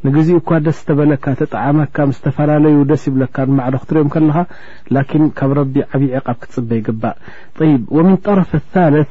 ንግዜኡ እኳ ደስ ተበለካ ተጣዓመካ ምስ ዝተፈላለዩ ደስ ይብለካ ንማዕዶ ክትሪኦም ከለኻ ላኪን ካብ ረቢ ዓብዪ ዕቓብ ክትፅበ ይግባእ ይብ ወምን ጠረፍ ታለት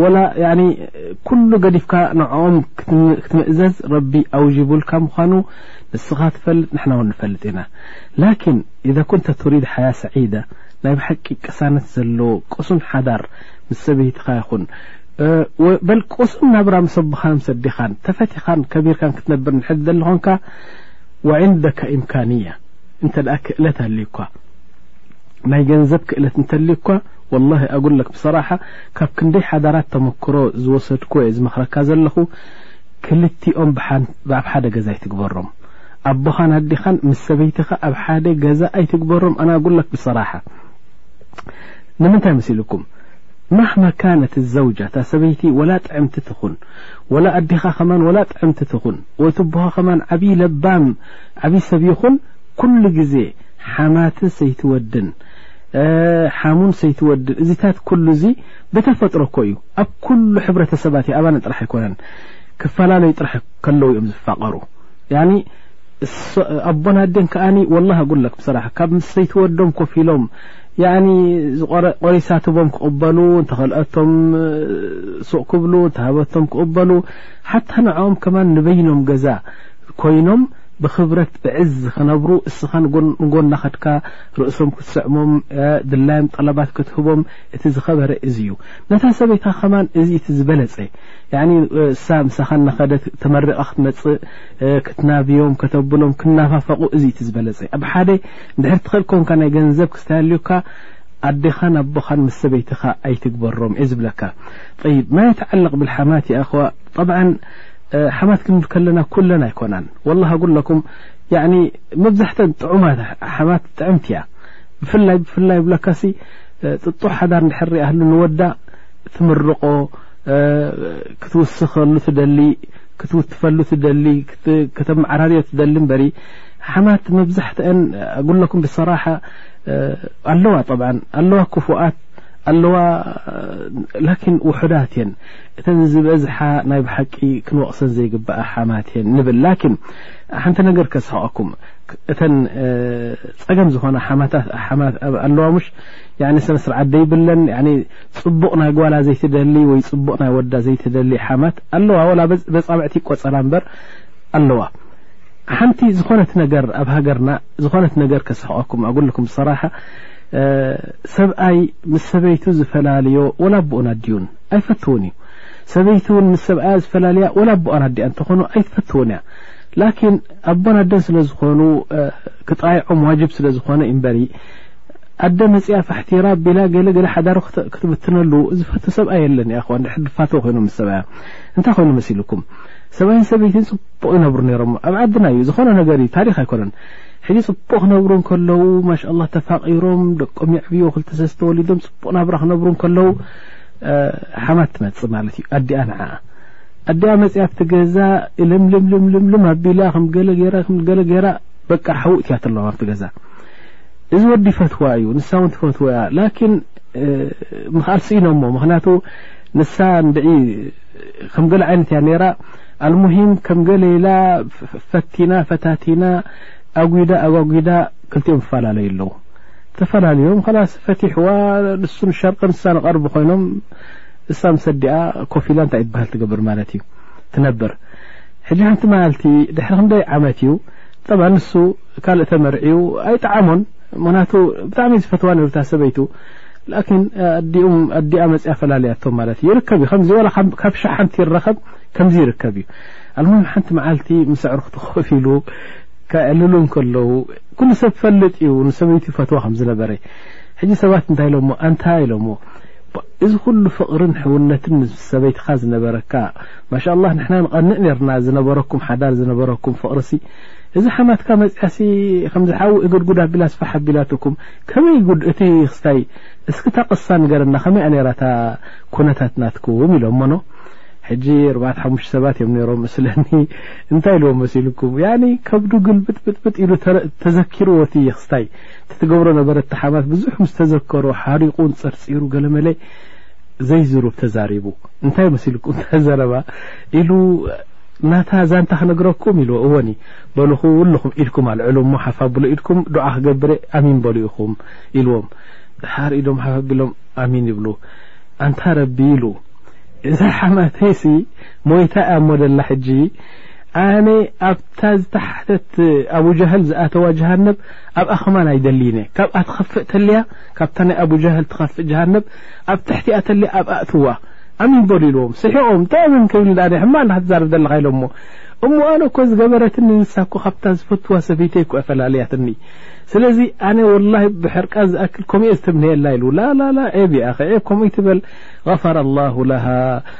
ወላ ኩሉ ገዲፍካ ንዕኦም ክትምእዘዝ ረቢ ኣውጅቡልካ ምዃኑ ንስኻ ትፈልጥ ንሕና ውን ንፈልጥ ኢና ላኪን ኢዛ ኩንተ ቱሪድ ሓያ ሰዒደ ናይ ብሓቂ ቅሳነት ዘለዎ ቅሱን ሓዳር ምስ ሰበይትኻ ይኹን በል ቅሱን ናብራ ምስ ኣቦኻን ምስ ኣዴኻን ተፈቲኻን ከቢርካን ክትነብር ንሕድ ዘለ ኾንካ ወዕንደካ ኢምካንያ እንተ ደኣ ክእለት ኣልዩኳ ናይ ገንዘብ ክእለት እንተልዩኳ ወላሂ ኣጉለክ ብሰራሓ ካብ ክንደይ ሓዳራት ተመክሮ ዝወሰድክዎ እየ ዝመኽረካ ዘለኹ ክልቲኦም ብኣብ ሓደ ገዛ ኣይትግበሮም ኣቦኻን ኣዴኻን ምስ ሰበይትኻ ኣብ ሓደ ገዛ ኣይትግበሮም ኣና ጉለክ ብሰራሓ ንምንታይ መሲልኩም ማህማ ካነት ዘውጃ እታ ሰበይቲ ወላ ጥዕምቲ ትኹን ወላ ኣዴኻ ከማን ወላ ጥዕምቲ ትኹን ወትቦኻ ከማን ዓብዪ ለባም ዓብዪ ሰብ ይኹን ኩሉ ግዜ ሓማት ሰይትወድን ሓሙን ሰይቲ ወድን እዚታት ኩሉ እዚ ብተፈጥሮ እኮ እዩ ኣብ ኩሉ ሕብረተሰባት ዩ ኣባነ ጥራሕ ኣይኮነን ክፈላለዩ ጥራሕ ከለዉ እዮም ዝፋቐሩ ኣቦን ኣዴን ከኣ ወላ ኣጉለኩም ስራሕ ካብ ምስ ሰይቲ ወዶም ኮፍ ኢሎም ዝቆሪሳትቦም ክቕበሉ እንተኸልአቶም ሱቕ ክብሉ እንተሃበቶም ክቕበሉ ሓታ ንዕኦም ከማን ንበይኖም ገዛ ኮይኖም ብክብረት ብዕዝ ክነብሩ እስኻ ንጎናኸድካ ርእሶም ክትስዕሞም ድላዮም ጠለባት ክትህቦም እቲ ዝኸበረ እዚ እዩ ነታ ሰበይታ ከማን እዚ እቲ ዝበለጸ ያኒ እሳ ምሳኻ እናኸደት ተመሪቓ ክትመጽእ ክትናብዮም ከተብሎም ክናፋፈቑ እዚ እቲ ዝበለጸ ኣብ ሓደ ድሕር ትኽእል ኮንካ ናይ ገንዘብ ክስታይ ኣልዩካ ኣዴኻን ኣቦኻን ምስ ሰበይትኻ ኣይትግበሮም እየ ዝብለካ ጠይብ ማ የተዓለቕ ብልሓማት ይኣኸዋ ጠብዓ ሓማት ክንብል ከለና ኩለን ኣይኮናን ወላ ኣጉለኩም መብዛሕተን ጥዑማት ኣሓማት ጥዕምቲ እያ ብፍላይ ብፍላይ ብለካሲ ጥጡሕ ሓዳር ንድሕር ርኣህሉ ንወዳ ትምርቆ ክትውስኸሉ ትደሊ ክትውትፈሉ ትደሊ ከተመዓራርዮ ትደሊ በሪ ሓማት መብዛሕተአን ኣጉለኩም ብሰራሓ ኣለዋ ጠብ ኣለዋ ክፉኣት ኣለዋ ላኪን ውሑዳት እየን እተን ዝበዝሓ ናይ ብሓቂ ክንወቕሰን ዘይግባኣ ሓማት እየን ንብል ላኪን ሓንቲ ነገር ከስሕቐኩም እተን ጸገም ዝኾና ሓማታት ኣለዋ ሙሽ ስነ ስርዓት ዘይብለን ጽቡቕ ናይ ጓላ ዘይትደሊ ወይ ጽቡቕ ናይ ወዳ ዘይትደሊ ሓማት ኣለዋ ወላ በጻብዕቲ ይቈጸራ እምበር ኣለዋ ሓንቲ ዝኾነት ነገር ኣብ ሃገርና ዝኾነት ነገር ከስሕቐኩም ኣጉልኩም ሰራሓ ሰብኣይ ምስ ሰበይቱ ዝፈላለዮ ወላ ኣቦኡን ኣዲኡን ኣይፈትውን እዩ ሰበይቲ ውን ምስ ሰብኣያ ዝፈላልያ ወላ ኣቦኣን ኣዲኣ እንተኾኑ ኣይትፈትዎን እያ ላኪን ኣቦን ኣደን ስለ ዝኾኑ ክጣይዖም ዋጅብ ስለ ዝኾነ እምበሪ ኣደ መፅኣ ፋሕቲራ ቢላ ገለ ገለ ሓዳሩ ክትብትነሉ ዝፈቱ ሰብኣ የለን ያ ን ድሕር ድፋተው ኮይኑ ምስ ሰብኣያ እንታይ ኮይኑ መሲልኩም ሰብኣይን ሰበይትን ፅቡቅ ይነብሩ ነይሮም ኣብ ዓድና እዩ ዝኾነ ነገር እዩ ታሪክ ኣይኮነን ሕጂ ፅቡቅ ክነብሩ እንከለዉ ማሻ ላ ተፋቂሮም ደቆም የዕብዮ ክልተሰስተ ወሊዶም ፅቡቅ ናብራ ክነብሩ እንከለዉ ሓማት ትመፅእ ማለት እዩ ኣዲኣ ንዓኣ ኣዲኣ መፅኣ ኣብቲ ገዛ ልምልምልምልምልም ኣቢላ ከምገለ ገራ ከምገለ ገራ በቃ ሓውእት እያ ተለዋ ኣብቲ ገዛ እዚ ወዲ ፈትዋ እዩ ንሳ እውን ትፈትወ እያ ላኪን ምክኣል ስኢኖ ሞ ምክንያቱ ንሳ ንድዒ ከም ገለ ዓይነት እያ ነይራ ኣልሙሂም ከም ገለ ኢላ ፈቲና ፈታቲና ኣጒዳ ኣጓጒዳ ክልቲኦም ዝፈላለዩ ኣለዉ ተፈላልዮም ኸላስ ፈቲሕዋ ንሱ ንሻርቀ ንሳ ንቀርቢ ኮይኖም እሳ ምስ ኣዲኣ ኮፍ ኢላ እንታይ ይበሃል ትገብር ማለት እዩ ትነብር ሕጂ ሓንቲ መዓልቲ ድሕሪ ክንደይ ዓመት እዩ ጠብዓ ንሱ ካልእ ተመርዕዩ ኣይጠዓሞን ምክንያቱ ብጣዕሚ ዝፈትዋ ነርታ ሰበይቱ ላኪን ኣዲኡም ኣዲኣ መፅያ ፈላልያቶም ማለት እዩ ይርከብ እዩ ከምዚ ዋላ ካብ ሻ ሓንቲ ይረኸብ ከምዚ ይርከብ እዩ ኣልሙም ሓንቲ መዓልቲ ምስ ኣዕርክቱ ኮፍ ኢሉ ከዕልሉ እንከለዉ ኩሉ ሰብ ፈልጥ እዩ ንሰበይቱ ይፈትዋ ከም ዝነበረ ሕጂ ሰባት እንታይ ኢሎሞ ኣንታ ኢሎሞ እዚ ኩሉ ፍቕርን ሕውነትን ምስ ሰበይትኻ ዝነበረካ ማሻ ኣላህ ንሕና ንቐንእ ነርና ዝነበረኩም ሓዳር ዝነበረኩም ፍቕርሲ እዚ ሓማትካ መፅያሲ ከም ዝሓዊ እግድጉድ ኣቢላ ስፋሕ ኣቢላትኩም ከመይ ጉድ እቲ ክስታይ እስኪ እታ ቅሳ ንገረና ከመይ ኣነራ እታ ኩነታት ናትኩም ኢሎሞኖ ሕጂ ኣርባዕተ ሓሙሽተ ሰባት እዮም ነይሮም መስለኒ እንታይ ኢልዎም መሲልኩም ያኒ ከብዱ ግልብጥብጥብጥ ኢሉ ተዘኪርዎ እቲ የክስታይ ትትገብሮ ነበረት ተሓማት ብዙሕ ምስ ተዘከሮ ሓሪቁን ጸርጺሩ ገለመለ ዘይዝሩብ ተዛሪቡ እንታይ መሲልኩም ተዘረባ ኢሉ ናታ ዛንታ ክነግረኩም ኢልዎ እወኒ በልኹ ውልኹም ኢድኩም ኣልዕሉ እሞ ሓፍ ኣብሎ ኢድኩም ዱዓ ክገብረ ኣሚን በሉ ኢኹም ኢልዎም ድሓር ኢዶም ሓፍ ኣቢሎም ኣሚን ይብሉ ኣንታ ረቢ ኢሉ እዛ ሓማተይሲ ሞይታ እያ እሞ ደላ ሕጂ ኣነ ኣብታ ዝተሓተት ኣቡጃህል ዝኣተዋ ጀሃነብ ኣብኣ ከማን ኣይደልይን እየ ካብኣ ትኸፍእ ተልያ ካብታ ናይ ኣቡጃህል ትኸፍእ ጀሃነብ ኣብ ትሕቲኣ ተልያ ኣብኣ እትዋ ኣሚን በሉ ኢልዎም ስሒቖም እንታይ ኣሚን ክብል ዳ ሕማ እንዳ ትዛርብ ዘለኻ ኢሎም እሞ እሞ ኣነ እኮ ዝገበረትኒ ንሳ እኮ ካብታ ዝፈትዋ ሰበይተይ እኮ ኣፈላለያትኒ ስለዚ ኣነ ወላሂ ብሕርቃን ዝኣክል ከምኡ እየ ዝተምነየላ ኢሉ ላላላ ኤብ ይኣኸ ኤብ ከምኡ ይትበል غፈረ ላሁ ለሃ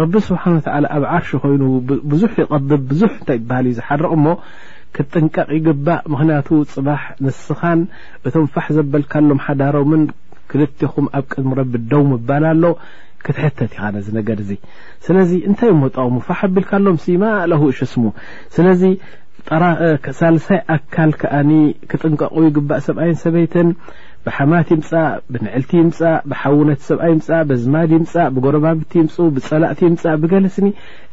ረቢ ስብሓን ወተዓላ ኣብ ዓርሺ ኮይኑ ብዙሕ ይቐድብ ብዙሕ እንታይ ይበሃል እዩ ዝሓርቕ እሞ ክትጥንቀቕ ይግባእ ምክንያቱ ፅባሕ ንስኻን እቶም ፋሕ ዘበልካሎም ሓዳሮምን ክልትኹም ኣብ ቅድሚ ረቢ ደው ምባል ኣሎ ክትሕተት ኢኻ ነዚ ነገር እዚ ስለዚ እንታይ እሞ ጠቕሙ ፋሕ ኣቢልካሎም ሲማ ለሁ እሽ ስሙ ስለዚ ሳልሳይ ኣካል ከኣ ክጥንቀቑ ይግባእ ሰብኣይን ሰበይትን ብሓማት ይምጻእ ብንዕልቲ ይምጻእ ብሓዉ ነቲ ሰብኣይ ይምጻእ በዝማድ ይምጻእ ብጎረባብቲ ይምጽኡ ብጸላእቲ ይምጻእ ብገለ ስኒ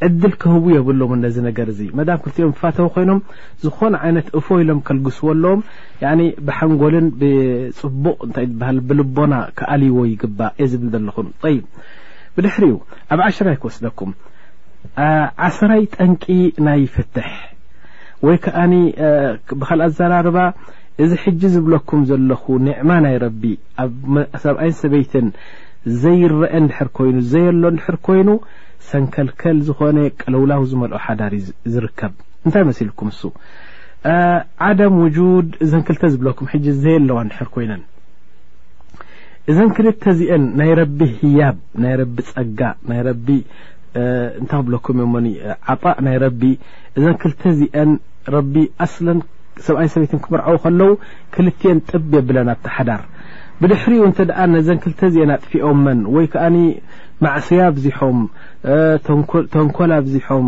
ዕድል ክህቡ የብሎምን ነዚ ነገር እዚ መዳም ክልቲኦም ዝፋተዉ ኮይኖም ዝኾነ ዓይነት እፎ ኢሎም ከልግስዎ ኣለዎም ያኒ ብሓንጎልን ብጽቡቕ እንታይ ዝበሃል ብልቦና ክኣልይዎ ይግባእ እየ ዝብል ዘለኹን ጠይብ ብድሕሪኡ ኣብ ዓሽራይ ክወስደኩም ዓስራይ ጠንቂ ናይ ፍትሕ ወይ ከዓኒ ብካልኣ ኣዘራርባ እዚ ሕጂ ዝብለኩም ዘለኹ ኒዕማ ናይ ረቢ ኣብ ሰብኣይን ሰበይትን ዘይረኣ እንድሕር ኮይኑ ዘየሎ እንድሕር ኮይኑ ሰንከልከል ዝኾነ ቅልውላው ዝመልኦ ሓዳር እዩ ዝርከብ እንታይ መሲልኩም እሱ ዓደም ውጁድ እዘን ክልተ ዝብለኩም ሕጂ ዘየለዋ እንድሕር ኮይነን እዘን ክልተ እዚአን ናይ ረቢ ህያብ ናይ ረቢ ጸጋ ናይ ረቢ እንታይ ክብለኩም እዮሞኒ ዓጣእ ናይ ረቢ እዘን ክልተ እዚአን ረቢ ኣስለን ሰብኣይን ሰበይትን ክምርዓዉ ከለዉ ክልትኤን ጥብ የብለን ኣብቲ ሓዳር ብድሕሪኡ እንተ ነዘን ክልተ እዚኤን ኣጥፊኦመን ወይ ከኣ ማዕስያ ኣብዚሖም ተንኮል ኣብዚሖም